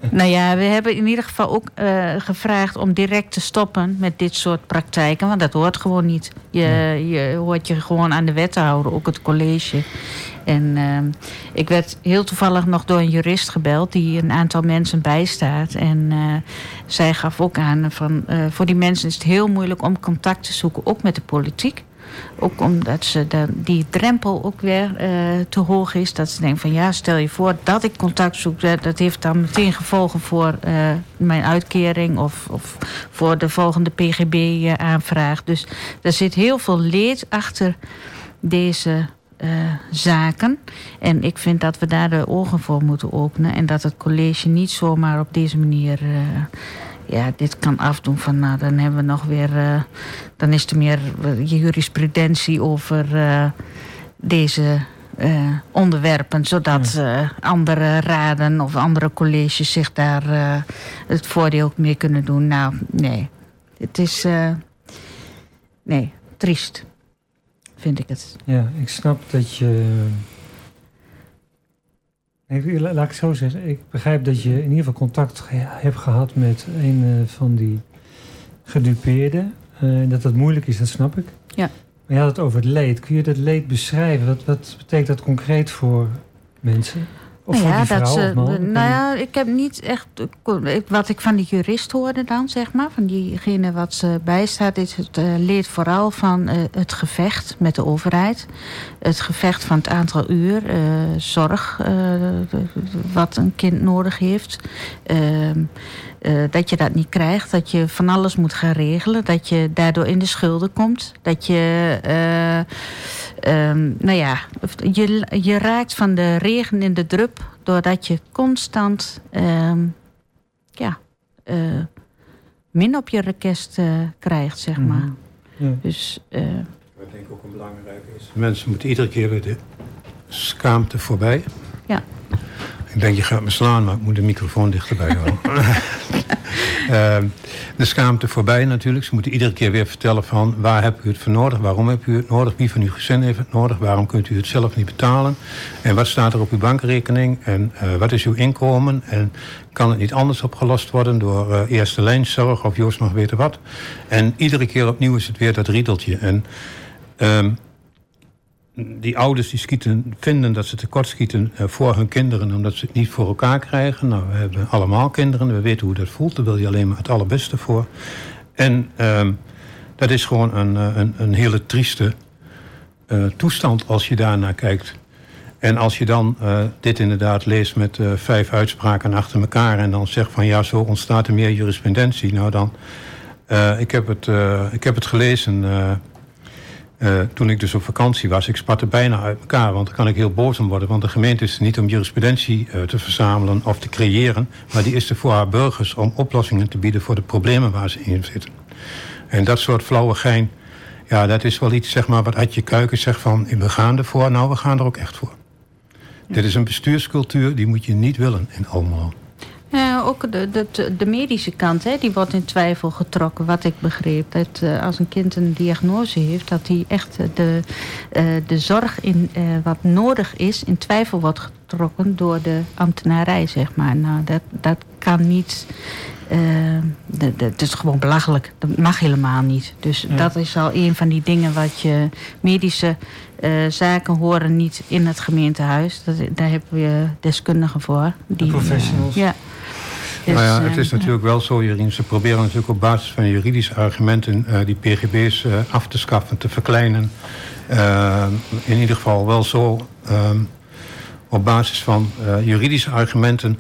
D: Nou ja, we hebben in ieder geval ook uh, gevraagd om direct te stoppen met dit soort praktijken. Want dat hoort gewoon niet. Je, je hoort je gewoon aan de wet te houden, ook het college. En uh, ik werd heel toevallig nog door een jurist gebeld die een aantal mensen bijstaat. En uh, zij gaf ook aan van voor die mensen is het heel moeilijk om contact te zoeken, ook met de politiek. Ook omdat ze de, die drempel ook weer uh, te hoog is. Dat ze denken van ja, stel je voor dat ik contact zoek. Dat heeft dan meteen gevolgen voor uh, mijn uitkering of, of voor de volgende PGB-aanvraag. Dus er zit heel veel leed achter deze zaken. En ik vind dat we daar de ogen voor moeten openen. En dat het college niet zomaar op deze manier ja, dit kan afdoen van nou, dan hebben we nog weer, uh, dan is er meer jurisprudentie over uh, deze uh, onderwerpen, zodat andere raden of andere colleges zich daar het voordeel mee kunnen doen. Nou, nee, het is, nee, triest, vind ik het.
B: Ja, ik snap dat je laat ik het zo zeggen. Ik begrijp dat je in ieder geval contact hebt gehad met een uh, van die gedupeerden. Uh, dat dat moeilijk is, dat snap ik.
D: Ja.
B: Maar je had het over het leed. Kun je dat leed beschrijven? Wat, wat betekent dat concreet voor mensen? Of
D: Nou ja,
B: vrouw
D: dat ze, nou ja, ik heb niet echt. Wat ik van die jurist hoorde dan, zeg maar, van diegene wat ze bijstaat, is het eh, leert vooral van eh, het gevecht met de overheid. Het gevecht van het aantal uur, eh, zorg wat een kind nodig heeft. Ehm, eh, dat je dat niet krijgt, dat je van alles moet gaan regelen, dat je daardoor in de schulden komt, dat je, eh, ehm, nou ja, je, je raakt van de regen in de drup doordat je constant, ehm, ja, eh, min op je request eh, krijgt, zeg
B: Mhm.
D: maar.
B: Ja.
D: Dus, eh,
F: Wat denk ik ook een belangrijke is. Mensen moeten iedere keer weer de schaamte voorbij.
D: Ja.
F: Ik denk, je gaat me slaan, maar ik moet de microfoon dichterbij houden. Ehm, de schaamte voorbij natuurlijk. Ze moeten iedere keer weer vertellen van waar hebt u het voor nodig? Waarom hebt u het nodig? Wie van uw gezin heeft het nodig? Waarom kunt u het zelf niet betalen? En wat staat er op uw bankrekening? En eh, wat is uw inkomen? En kan het niet anders opgelost worden door eh, eerste lijnzorg of Joost mag weten wat? En iedere keer opnieuw is het weer dat riedeltje. En ehm, die ouders die schieten, vinden dat ze tekortschieten uh, voor hun kinderen... omdat ze het niet voor elkaar krijgen. Nou, we hebben allemaal kinderen, we weten hoe dat voelt. Daar wil je alleen maar het allerbeste voor. En um, dat is gewoon een, een, een hele trieste uh, toestand als je daarnaar kijkt. En als je dan dit inderdaad leest met vijf uitspraken achter elkaar... en dan zegt van ja, zo ontstaat er meer jurisprudentie. Nou dan, ik, heb het, ik heb het gelezen... Uh, toen ik dus op vakantie was, ik spatte bijna uit elkaar. Want dan kan ik heel boos om worden. Want de gemeente is er niet om jurisprudentie uh, te verzamelen of te creëren. Maar die is er voor haar burgers om oplossingen te bieden voor de problemen waar ze in zitten. En dat soort flauwe gein, ja, dat is wel iets zeg maar, wat Adje Kuiken zegt van... we gaan ervoor, nou, we gaan er ook echt voor. Ja. Dit is een bestuurscultuur, die moet je niet willen in Almelo.
D: Ja, ook de, de, de medische kant, hè, die wordt in twijfel getrokken, wat ik begreep. Dat uh, als een kind een diagnose heeft, dat hij echt de, uh, de zorg in wat nodig is, in twijfel wordt getrokken door de ambtenarij, zeg maar. Nou, dat, dat kan niet. Het is gewoon belachelijk. Dat mag helemaal niet. Dus ja. dat is al een van die dingen wat je medische zaken horen niet in het gemeentehuis. Dat, daar hebben we deskundigen voor.
B: Die, de professionals.
D: ja.
F: Dus, nou ja, het is natuurlijk wel zo, Jorien. Ze proberen natuurlijk op basis van juridische argumenten uh, die PGB's uh, af te schaffen, te verkleinen. Uh, in ieder geval wel zo um, op basis van juridische argumenten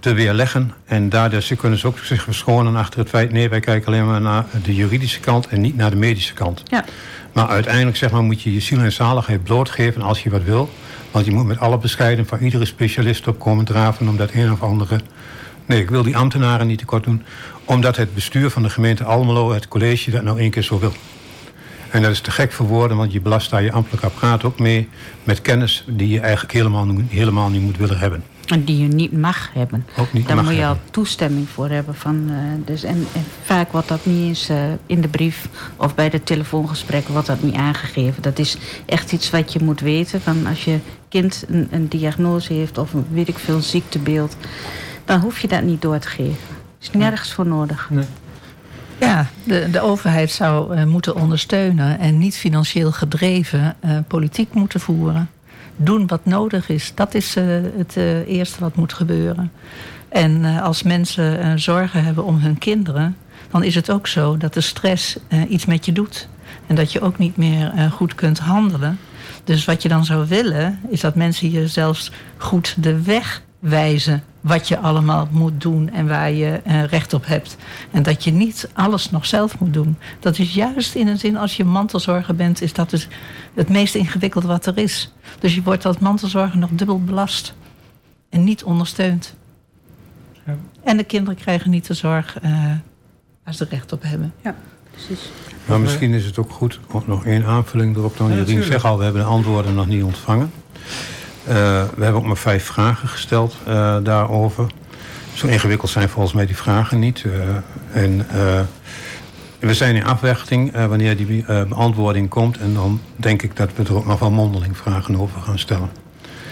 F: te weerleggen. En daardoor ze kunnen ze ook zich verschonen achter het feit... nee, wij kijken alleen maar naar de juridische kant en niet naar de medische kant.
D: Ja.
F: Maar uiteindelijk zeg maar, moet je je ziel en zaligheid blootgeven als je wat wil. Want je moet met alle bescheiden van iedere specialist opkomen draven... om dat een of andere Nee, ik wil die ambtenaren niet tekort doen. Omdat het bestuur van de gemeente Almelo, het college, dat nou één keer zo wil. En dat is te gek voor woorden, want je belast daar je ambtelijk apparaat ook mee... met kennis die je eigenlijk helemaal, helemaal niet moet willen hebben.
D: En die je niet mag hebben.
F: Ook niet
D: Daar
F: mag
D: moet je al toestemming voor hebben. Van, uh, dus en, en, vaak wordt dat niet eens uh, in de brief of bij de telefoongesprekken wordt dat niet aangegeven. Dat is echt iets wat je moet weten. Van als je kind een, een diagnose heeft of een, weet ik veel ziektebeeld... dan hoef je dat niet door te geven. is nergens voor nodig.
B: Nee.
E: Ja, de, de overheid zou uh, moeten ondersteunen en niet financieel gedreven uh, politiek moeten voeren. Doen wat nodig is. Dat is uh, het eerste wat moet gebeuren. En als mensen zorgen hebben om hun kinderen, dan is het ook zo dat de stress iets met je doet. En dat je ook niet meer goed kunt handelen. Dus wat je dan zou willen, is dat mensen je zelfs goed de weg wijzen wat je allemaal moet doen en waar je uh, recht op hebt. En dat je niet alles nog zelf moet doen. Dat is juist in een zin, als je mantelzorger bent, is dat dus het meest ingewikkeld wat er is. Dus je wordt als mantelzorger nog dubbel belast en niet ondersteund. Ja. En de kinderen krijgen niet de zorg uh, waar ze recht op hebben.
D: Ja, precies.
F: Maar misschien is het ook goed, nog één aanvulling erop dan. Ja, Jullie zeggen al, we hebben de antwoorden nog niet ontvangen. Uh, we hebben ook maar vijf vragen gesteld uh, daarover. Zo ingewikkeld zijn volgens mij die vragen niet. Uh, en we zijn in afwachting wanneer die beantwoording komt. En dan denk ik dat we er ook nog wel mondeling vragen over gaan stellen.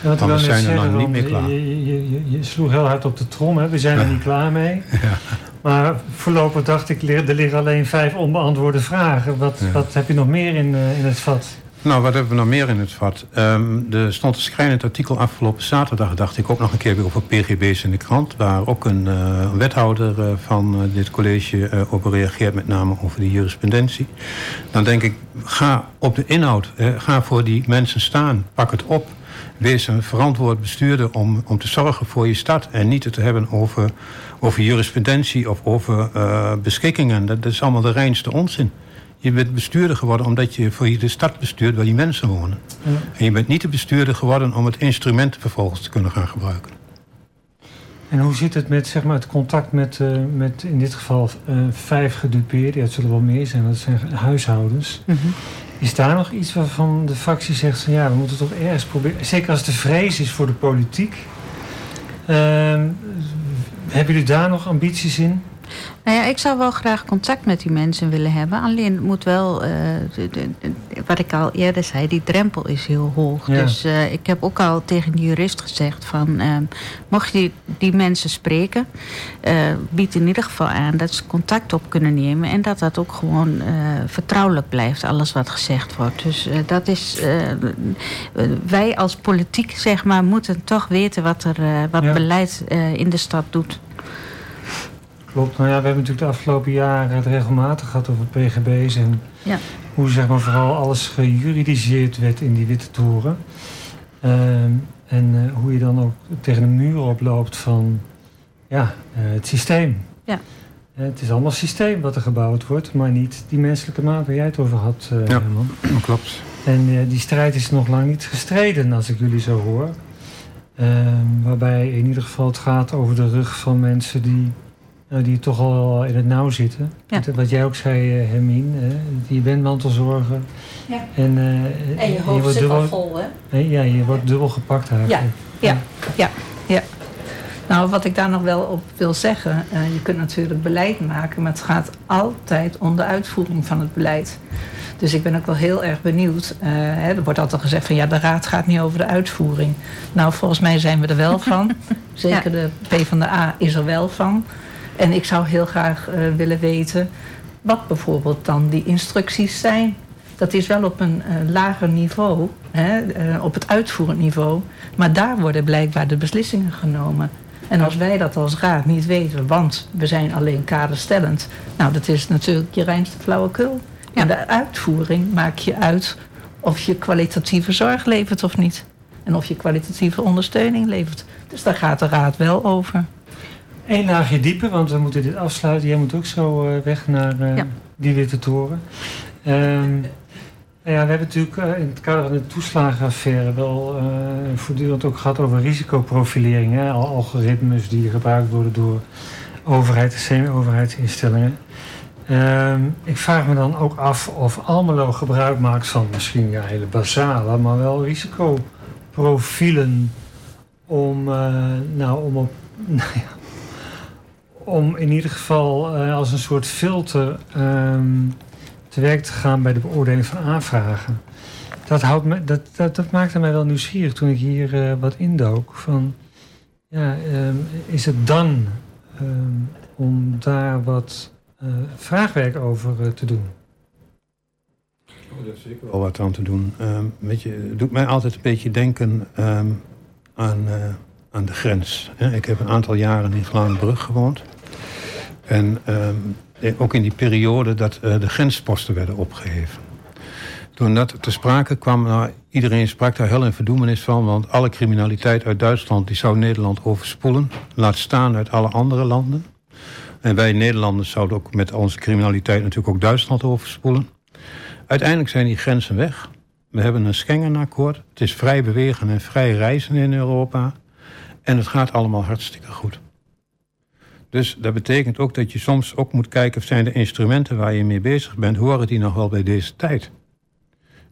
B: Ja,
F: Want we zijn er nog niet meer klaar.
B: Je, je, je, je, sloeg heel hard op de trom, hè? we zijn er niet klaar mee.
F: Ja.
B: Maar voorlopig dacht ik, er liggen alleen vijf onbeantwoorde vragen. Wat, wat heb je nog meer in, in het vat?
F: Nou, wat hebben we nog meer in het vat? Um, er stond een schrijnend artikel afgelopen zaterdag, dacht ik ook nog een keer weer over PGB's in de krant. Waar ook een uh, wethouder uh, van uh, dit college op reageert, met name over de jurisprudentie. Dan denk ik, ga op de inhoud, ga voor die mensen staan, pak het op. Wees een verantwoord bestuurder om, om te zorgen voor je stad en niet het te hebben over, over jurisprudentie of over beschikkingen. Dat, dat is allemaal de reinste onzin. Je bent bestuurder geworden omdat je voor je de stad bestuurt waar die mensen wonen. Ja. En je bent niet de bestuurder geworden om het instrument vervolgens te kunnen gaan gebruiken.
B: En hoe zit het met zeg maar, het contact met, uh, met in dit geval uh, vijf gedupeerden? Ja, het zullen wel meer zijn, dat zijn huishoudens. Mm -hmm. Is daar nog iets waarvan de fractie zegt van ja, we moeten toch ergens proberen. Zeker als de vrees is voor de politiek. Uh, hebben jullie daar nog ambities in?
D: Nou ja, ik zou wel graag contact met die mensen willen hebben. Alleen moet wel, uh, de, de, wat ik al eerder zei, die drempel is heel hoog. Ja. Dus uh, ik heb ook al tegen de jurist gezegd van, uh, mocht je die mensen spreken, bied in ieder geval aan dat ze contact op kunnen nemen. En dat dat ook gewoon vertrouwelijk blijft, alles wat gezegd wordt. Dus dat is, wij als politiek, zeg maar, moeten toch weten wat er, wat ja. beleid in de stad doet.
B: Klopt. Nou ja, we hebben natuurlijk de afgelopen jaren het regelmatig gehad over PGB's en ja. hoe zeg maar vooral alles gejuridiseerd werd in die witte toren. Uh, en uh, hoe je dan ook tegen een muur oploopt van ja, uh, het systeem. Ja. het is allemaal systeem wat er gebouwd wordt, maar niet die menselijke maat waar jij het over had, uh,
F: ja, dat klopt.
B: En die strijd is nog lang niet gestreden, als ik jullie zo hoor. Ehm, waarbij in ieder geval het gaat over de rug van mensen die nou, die toch al in het nauw zitten. Ja. Wat jij ook zei, uh, Hermine, je bent mantelzorger.
E: Ja.
B: En,
E: uh, en je hoofd je wordt zit dubbel, al vol, hè?
B: Ja, je wordt dubbel gepakt eigenlijk.
E: Ja, ja, ja. ja. Nou, wat ik daar nog wel op wil zeggen, uh, je kunt natuurlijk beleid maken, maar het gaat altijd om de uitvoering van het beleid. Dus ik ben ook wel heel erg benieuwd. Uh, hè, er wordt altijd gezegd van ja, de raad gaat niet over de uitvoering. Nou, volgens mij zijn we er wel van. Zeker de PvdA is er wel van. En ik zou heel graag uh, willen weten wat bijvoorbeeld dan die instructies zijn. Dat is wel op een uh, lager niveau, hè, uh, op het uitvoerend niveau. Maar daar worden blijkbaar de beslissingen genomen. En als wij dat als raad niet weten, want we zijn alleen kaderstellend... nou, dat is natuurlijk je reinste flauwekul. Ja. En de uitvoering maak je uit of je kwalitatieve zorg levert of niet. En of je kwalitatieve ondersteuning levert. Dus daar gaat de raad wel over.
B: Eén laagje dieper, want we moeten dit afsluiten. Jij moet ook zo uh, weg naar ja. die witte toren. Um, ja, we hebben natuurlijk uh, in het kader van de toeslagenaffaire wel voortdurend ook gehad over risicoprofilering. Hè? Al algoritmes die gebruikt worden door overheid en semi-overheidsinstellingen. Um, ik vraag me dan ook af of Almelo gebruik maakt van misschien ja, hele basale, maar wel risicoprofielen om, nou, om op nou ja, om in ieder geval uh, als een soort filter um, te werk te gaan bij de beoordeling van aanvragen. Dat, houdt me, dat, dat, dat maakte mij wel nieuwsgierig toen ik hier uh, wat indook. Van, ja, um, is het dan um, om daar wat uh, vraagwerk over te doen?
F: Oh, daar is zeker wel wat aan te doen. weet je, het doet mij altijd een beetje denken aan aan de grens. Ik heb een aantal jaren in Glaanbrug gewoond. En um, ook in die periode dat uh, de grensposten werden opgeheven. Toen dat te sprake kwam, nou, iedereen sprak daar heel in verdoemenis van... want alle criminaliteit uit Duitsland die zou Nederland overspoelen. Laat staan uit alle andere landen. En wij Nederlanders zouden ook met onze criminaliteit natuurlijk ook Duitsland overspoelen. Uiteindelijk zijn die grenzen weg. We hebben een Schengen-akkoord. Het is vrij bewegen en vrij reizen in Europa. En het gaat allemaal hartstikke goed. Dus dat betekent ook dat je soms ook moet kijken... of zijn de instrumenten waar je mee bezig bent... horen die nog wel bij deze tijd?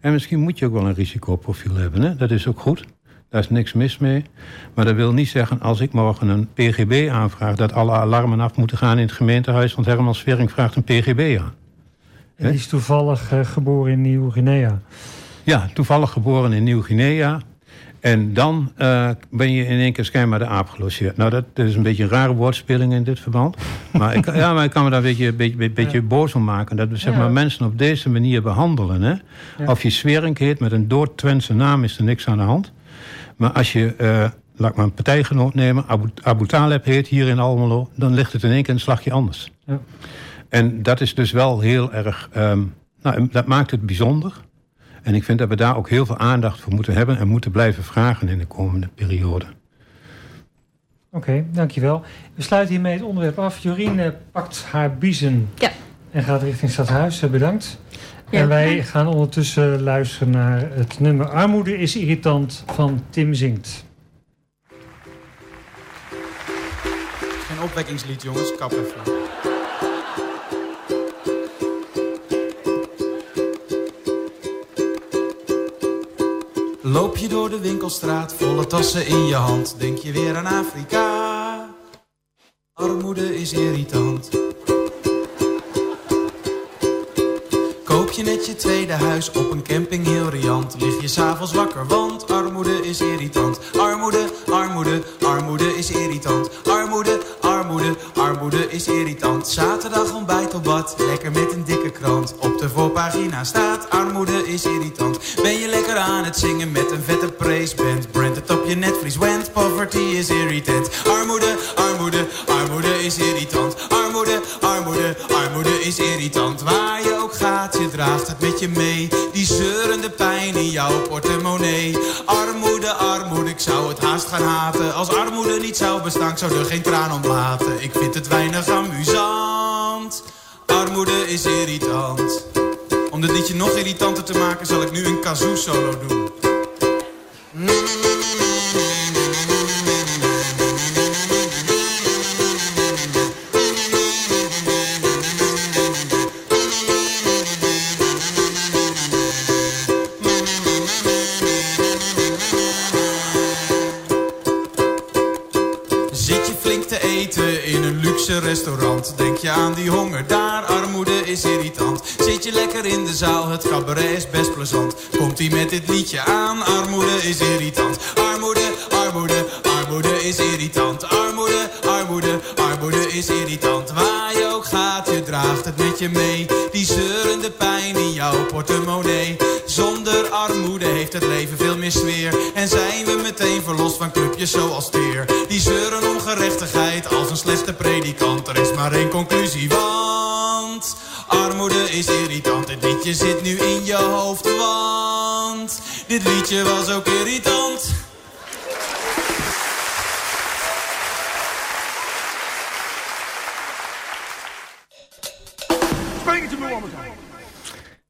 F: En misschien moet je ook wel een risicoprofiel hebben. Hè? Dat is ook goed. Daar is niks mis mee. Maar dat wil niet zeggen, als ik morgen een PGB aanvraag... dat alle alarmen af moeten gaan in het gemeentehuis... want Herman Svering vraagt een PGB aan.
B: Die is toevallig uh, geboren in Nieuw-Guinea.
F: Ja, toevallig geboren in Nieuw-Guinea. En dan uh, ben je in één keer schijnbaar de aap gelogeerd. Nou, dat, dat, is een beetje een rare woordspeling in dit verband. Maar ik, ja, maar ik kan me daar een beetje, beetje, beetje boos om maken. Dat we zeg maar, mensen op deze manier behandelen. Hè? Of je Swerink heet met een doordtwense naam is er niks aan de hand. Maar als je, uh, laat maar een partijgenoot nemen... Abu, Abu Taleb heet hier in Almelo... dan ligt het in één keer een slagje anders. Ja. En dat is dus wel heel erg... Um, nou, dat maakt het bijzonder... En ik vind dat we daar ook heel veel aandacht voor moeten hebben en moeten blijven vragen in de komende periode.
B: Oké, dankjewel. We sluiten hiermee het onderwerp af. Jorien pakt haar biezen
D: ja.
B: en gaat richting Stadhuis. Bedankt. Ja, en wij gaan ondertussen luisteren naar het nummer Armoede is irritant van Tim Zingt.
K: Geen opwekkingslied, jongens. Kap even. Loop je door de winkelstraat, volle tassen in je hand, denk je weer aan Afrika. Armoede is irritant. Koop je net je tweede huis op een camping heel riant, lig je s'avonds wakker, want armoede is irritant. Armoede, armoede, armoede is irritant. Armoede, armoede, armoede is irritant. Zaterdag ontbijt op bad, lekker met een dikke krant. Op de voorpagina staat armoede is irritant. Ben je lekker aan het zingen met een vette praiseband. Brand het op je netvlies, want poverty is irritant. Armoede, armoede, armoede is irritant. Armoede, armoede is irritant. Waar je ook gaat, je draagt het met je mee. Die zeurende pijn in jouw portemonnee. Armoede, armoede, ik zou het haast gaan haten. Als armoede niet zou bestaan, ik zou er geen traan om laten. Ik vind het weinig amusant. Armoede is irritant. Om dit liedje nog irritanter te maken, zal ik nu een kazoo solo doen. Denk je aan die honger daar, armoede is irritant. Zit je lekker in de zaal, het cabaret is best plezant. Komt hij met dit liedje aan, armoede is irritant. Armoede, armoede, armoede is irritant. Armoede, armoede, armoede is irritant. Waar je ook gaat, je draagt het met je mee. Die zeurende pijn in jouw portemonnee. Zonder armoede heeft het leven veel meer sfeer. En zijn we meteen verlost van clubjes zoals teer. Die zeuren om gerechtigheid als een slechte predikant. Er is maar één conclusie, want armoede is irritant. Dit liedje zit nu in je hoofd, want dit liedje was ook irritant.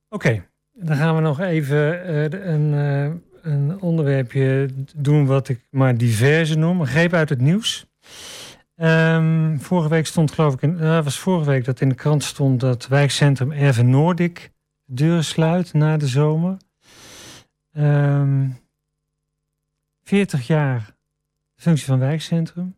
B: Oké, dan gaan we nog even uh, een, uh, een onderwerpje doen wat ik maar diverse noem. Een greep uit het nieuws. Um, vorige week stond geloof ik, in, uh, was vorige week dat in de krant stond dat wijkcentrum Erven Noordik de deuren sluit na de zomer. Um, ehm, 40 jaar functie van wijkcentrum.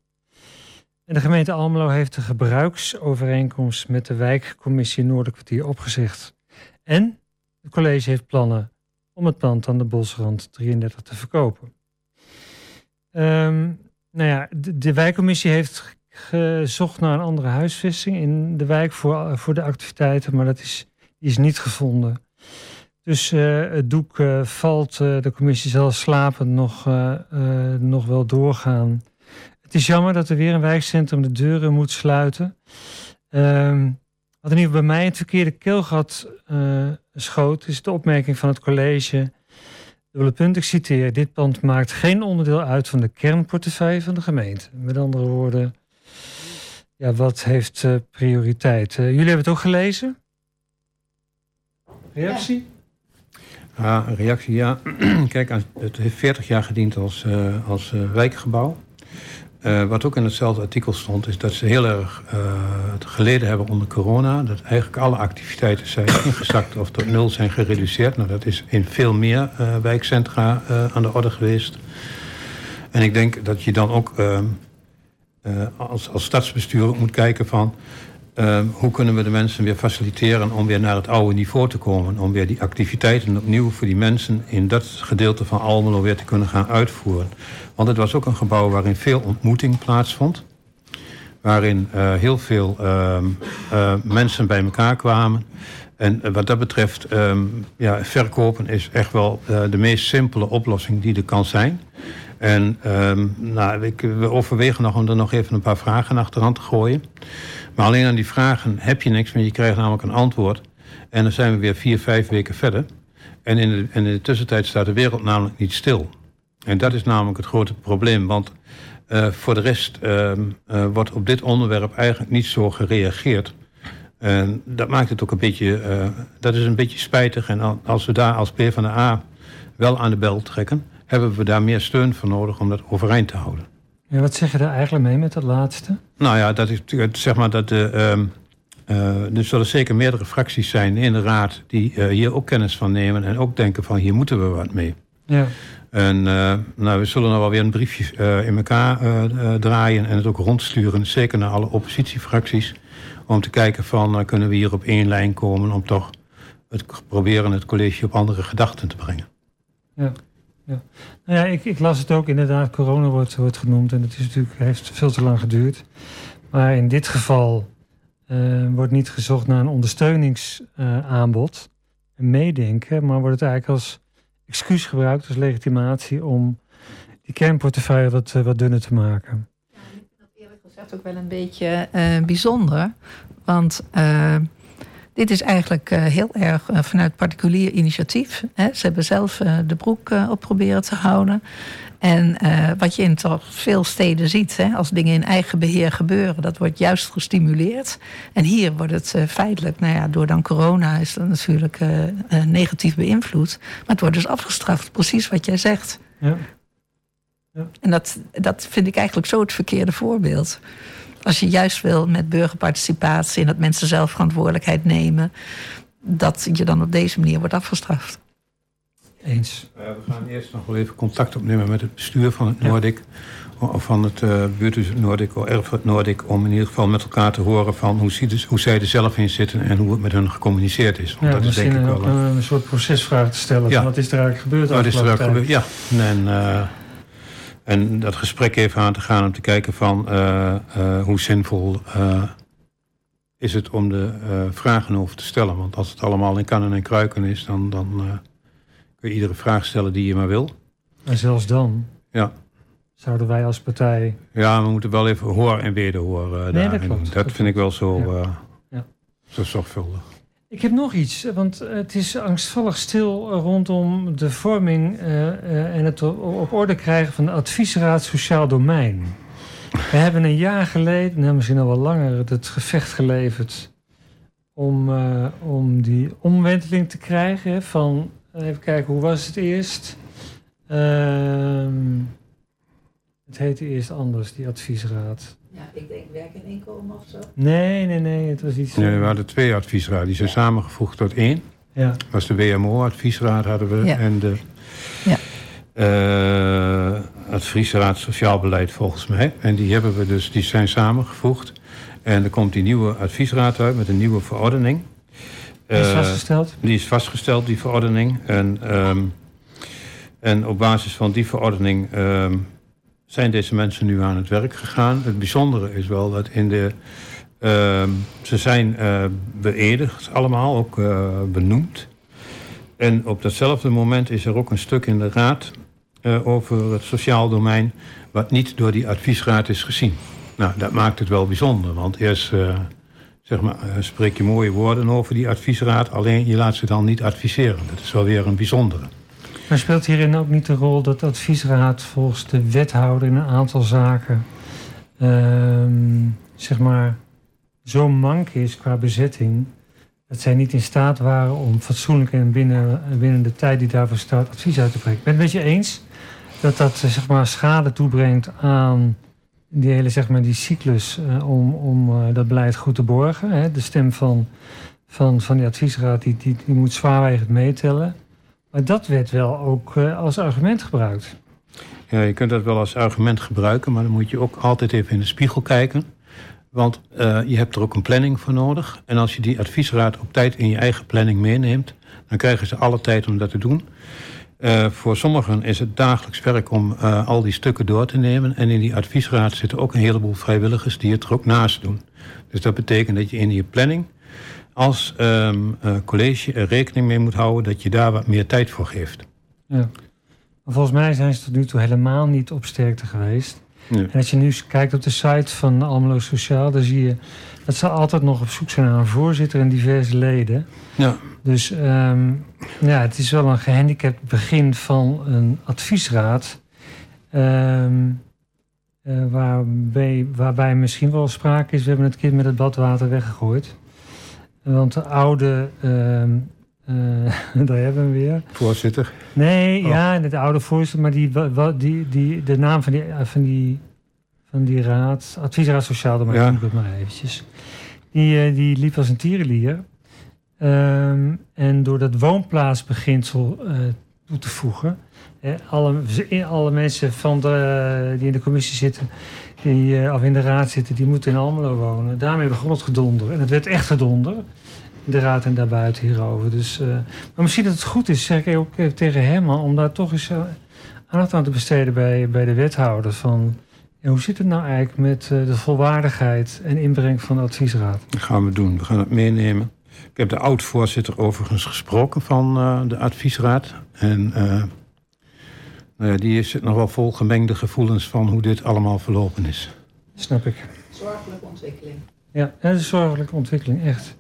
B: En de gemeente Almelo heeft de gebruiksovereenkomst met de wijkcommissie Noorderkwartier opgezegd. En het college heeft plannen om het pand aan de Bosrand 33 te verkopen. Um, nou ja, de, wijkcommissie heeft gezocht naar een andere huisvesting in de wijk voor, voor de activiteiten, maar dat is, is niet gevonden. Dus uh, het doek uh, valt, de commissie zal slapend nog, nog wel doorgaan. Het is jammer dat er weer een wijkcentrum de deuren moet sluiten. Um, wat in ieder geval bij mij het verkeerde keelgat uh, schoot, is de opmerking van het college. Dubbele punt, ik citeer. Dit pand maakt geen onderdeel uit van de kernportefeuille van de gemeente. Met andere woorden, ja, wat heeft uh, prioriteit? Uh, jullie hebben het ook gelezen? Reactie?
F: Ja, reactie, ja. Kijk, het heeft 40 jaar gediend als, uh, als wijkgebouw. Uh, wat ook in hetzelfde artikel stond, is dat ze heel erg uh, geleden hebben onder corona. Dat eigenlijk alle activiteiten zijn ingezakt of tot nul zijn gereduceerd. Nou, dat is in veel meer uh, wijkcentra aan de orde geweest. En ik denk dat je dan ook als, als stadsbestuur moet kijken van... Ehm, hoe kunnen we de mensen weer faciliteren om weer naar het oude niveau te komen? Om weer die activiteiten opnieuw voor die mensen in dat gedeelte van Almelo weer te kunnen gaan uitvoeren. Want het was ook een gebouw waarin veel ontmoeting plaatsvond. Waarin eh, heel veel ehm, eh, mensen bij elkaar kwamen. En eh, wat dat betreft, ehm, ja, verkopen is echt wel de meest simpele oplossing die er kan zijn. En nou, we overwegen nog om er nog even een paar vragen achteraan te gooien. Maar alleen aan die vragen heb je niks, want je krijgt namelijk een antwoord. En dan zijn we weer vier, vijf weken verder. En in de, in de tussentijd staat de wereld namelijk niet stil. En dat is namelijk het grote probleem. Want uh, voor de rest uh, uh, wordt op dit onderwerp eigenlijk niet zo gereageerd. En dat maakt het ook een beetje, uh, dat is een beetje spijtig. En als we daar als PvdA wel aan de bel trekken, hebben we daar meer steun voor nodig om dat overeind te houden.
B: Ja, wat zeg je daar eigenlijk mee met dat laatste?
F: Nou ja, dat is zeg maar dat de. Um, uh, er zullen zeker meerdere fracties zijn in de raad die uh, hier ook kennis van nemen en ook denken van hier moeten we wat mee.
B: Ja.
F: En uh, nou, we zullen nou wel weer een briefje in elkaar draaien en het ook rondsturen, zeker naar alle oppositiefracties om te kijken van kunnen we hier op één lijn komen om toch het proberen het college op andere gedachten te brengen.
B: Ja, ja. Nou ja, ik, ik las het ook inderdaad, corona wordt, wordt genoemd en het is natuurlijk, heeft veel te lang geduurd. Maar in dit geval uh, wordt niet gezocht naar een ondersteuningsaanbod, een meedenken, maar wordt het eigenlijk als excuus gebruikt, als legitimatie om die kernportefeuille wat, wat dunner te maken
E: gezegd ook wel een beetje uh, bijzonder. Want dit is eigenlijk uh, heel erg vanuit particulier initiatief. Hè. Ze hebben zelf de broek op proberen te houden. En wat je in toch veel steden ziet, hè, als dingen in eigen beheer gebeuren, dat wordt juist gestimuleerd. En hier wordt het feitelijk, nou ja, door dan corona is dat natuurlijk negatief beïnvloed. Maar het wordt dus afgestraft, precies wat jij zegt.
B: Ja.
E: Ja. En dat, dat vind ik eigenlijk zo het verkeerde voorbeeld. Als je juist wil met burgerparticipatie en dat mensen zelf verantwoordelijkheid nemen, dat je dan op deze manier wordt afgestraft.
B: Eens.
F: Uh, we gaan eerst nog wel even contact opnemen met het bestuur van het Noordic. Of van het uh, buurthuis Noordic of Erfurt Noordic. Om in ieder geval met elkaar te horen van hoe, dus, hoe zij er zelf in zitten en hoe het met hun gecommuniceerd is.
B: Want ja, dat is denk ik wel een, een soort procesvraag te stellen. Ja. Van wat is er eigenlijk gebeurd?
F: Wat is er eigenlijk gebeurd? Ja. En, uh, en dat gesprek even aan te gaan om te kijken van uh, uh, hoe zinvol uh, is het om de vragen over te stellen. Want als het allemaal in kannen en kruiken is, dan, dan kun je iedere vraag stellen die je maar wil.
B: En zelfs dan
F: ja.
B: zouden wij als partij...
F: Ja, we moeten wel even hoor en wederhoor
B: nee,
F: daarin
B: dat, klopt.
F: dat, dat vind ik wel zo,
B: ja. Ja.
F: zo zorgvuldig.
B: Ik heb nog iets, want het is angstvallig stil rondom de vorming uh, en het op orde krijgen van de adviesraad Sociaal Domein. We hebben een jaar geleden, nou misschien al wel langer, het gevecht geleverd om, om die omwenteling te krijgen. Van, even kijken, hoe was het eerst? het heette eerst anders, die adviesraad.
E: Ja, ik denk werk en inkomen of zo.
B: Nee, nee, nee, het was iets...
F: Nee, we hadden twee adviesraden. Die zijn ja. samengevoegd tot één.
B: Ja.
F: Dat was de WMO-adviesraad hadden we.
E: Ja.
F: En de
E: ja.
F: uh, adviesraad Sociaal Beleid volgens mij. En die hebben we dus, die zijn samengevoegd. En er komt die nieuwe adviesraad uit met een nieuwe verordening.
B: Die is vastgesteld?
F: Uh, die is vastgesteld, die verordening. En, um, en op basis van die verordening... Um, zijn deze mensen nu aan het werk gegaan. Het bijzondere is wel dat in de. Uh, ze zijn uh, beëdigd allemaal, ook uh, benoemd. En op datzelfde moment is er ook een stuk in de raad uh, over het sociaal domein. wat niet door die adviesraad is gezien. Nou, dat maakt het wel bijzonder, want eerst zeg maar, spreek je mooie woorden over die adviesraad. alleen je laat ze dan niet adviseren. Dat is wel weer een bijzondere.
B: Maar speelt hierin ook niet de rol dat de adviesraad volgens de wethouder in een aantal zaken uh, zeg maar zo mank is qua bezetting dat zij niet in staat waren om fatsoenlijk en binnen, binnen de tijd die daarvoor staat advies uit te brengen. Ik ben het met je eens dat dat zeg maar schade toebrengt aan die hele zeg maar die cyclus uh, om, om uh, dat beleid goed te borgen. Hè. De stem van, van, van die adviesraad die, die moet zwaarwegend meetellen. Maar dat werd wel ook uh, als argument gebruikt.
F: Ja, je kunt dat wel als argument gebruiken, maar dan moet je ook altijd even in de spiegel kijken. Want uh, je hebt er ook een planning voor nodig. En als je die adviesraad op tijd in je eigen planning meeneemt... dan krijgen ze alle tijd om dat te doen. Uh, voor sommigen is het dagelijks werk om al die stukken door te nemen. En in die adviesraad zitten ook een heleboel vrijwilligers die het er ook naast doen. Dus dat betekent dat je in je planning als um, college er rekening mee moet houden dat je daar wat meer tijd voor geeft.
B: Ja. Maar volgens mij zijn ze tot nu toe helemaal niet op sterkte geweest. Ja. En als je nu kijkt op de site van Almelo Sociaal, dan zie je dat ze altijd nog op zoek zijn naar een voorzitter en diverse leden.
F: Ja.
B: Dus um, ja, het is wel een gehandicapt begin van een adviesraad. Um, uh, waarbij, waarbij misschien wel sprake is, we hebben het kind met het badwater weggegooid. Want de oude, uh, uh, daar hebben we weer.
F: Voorzitter?
B: Nee, oh. ja, de oude voorzitter, maar die, die, die, de naam van die, van die, van die raad, adviesraad Sociaal, dan ja. ik het maar eventjes. Die, uh, die liep als een tierenlier. Um, en door dat woonplaatsbeginsel uh, toe te voegen, eh, alle, alle mensen van de, die in de commissie zitten, die, uh, of in de raad zitten, die moeten in Almelo wonen. Daarmee begon het gedonder. En het werd echt gedonder. In de raad en daarbuiten hierover. Dus, uh, maar misschien dat het goed is, zeg ik ook even tegen Herman, om daar toch eens aandacht aan te besteden bij, bij de wethouder. Van, ja, hoe zit het nou eigenlijk met de volwaardigheid en inbreng van de adviesraad?
F: Dat gaan we doen. We gaan het meenemen. Ik heb de oud-voorzitter overigens gesproken van de adviesraad. En nou ja, die is nog wel vol gemengde gevoelens van hoe dit allemaal verlopen is.
B: Snap ik.
E: Zorgelijke ontwikkeling.
B: Ja, het is een zorgelijke ontwikkeling, echt.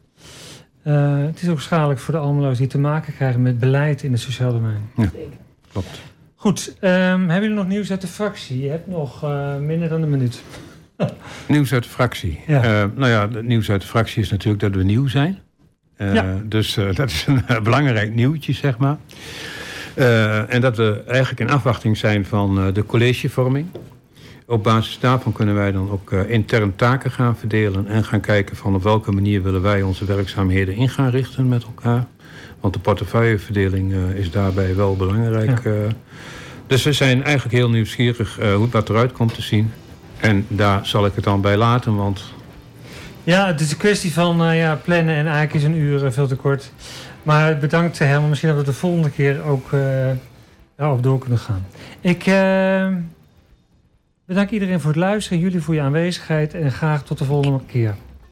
B: Uh, het is ook schadelijk voor de Almeloos die te maken krijgen met beleid in het sociaal domein.
F: Ja, klopt.
B: Goed, um, hebben jullie nog nieuws uit de fractie? Je hebt nog minder dan een minuut.
F: nieuws uit de fractie. Ja. nou ja, het nieuws uit de fractie is natuurlijk dat we nieuw zijn. Uh, ja. Dus uh, dat is een uh, belangrijk nieuwtje, zeg maar. En dat we eigenlijk in afwachting zijn van de collegevorming. Op basis daarvan kunnen wij dan ook intern taken gaan verdelen... en gaan kijken van op welke manier willen wij onze werkzaamheden in gaan richten met elkaar. Want de portefeuilleverdeling is daarbij wel belangrijk. Ja. dus we zijn eigenlijk heel nieuwsgierig hoe het eruit komt te zien. En daar zal ik het dan bij laten, want
B: ja, het is een kwestie van uh, ja, plannen en eigenlijk is een uur uh, veel te kort. Maar bedankt helemaal. Misschien dat we de volgende keer ook uh, door kunnen gaan. Ik bedank iedereen voor het luisteren, jullie voor je aanwezigheid en graag tot de volgende keer.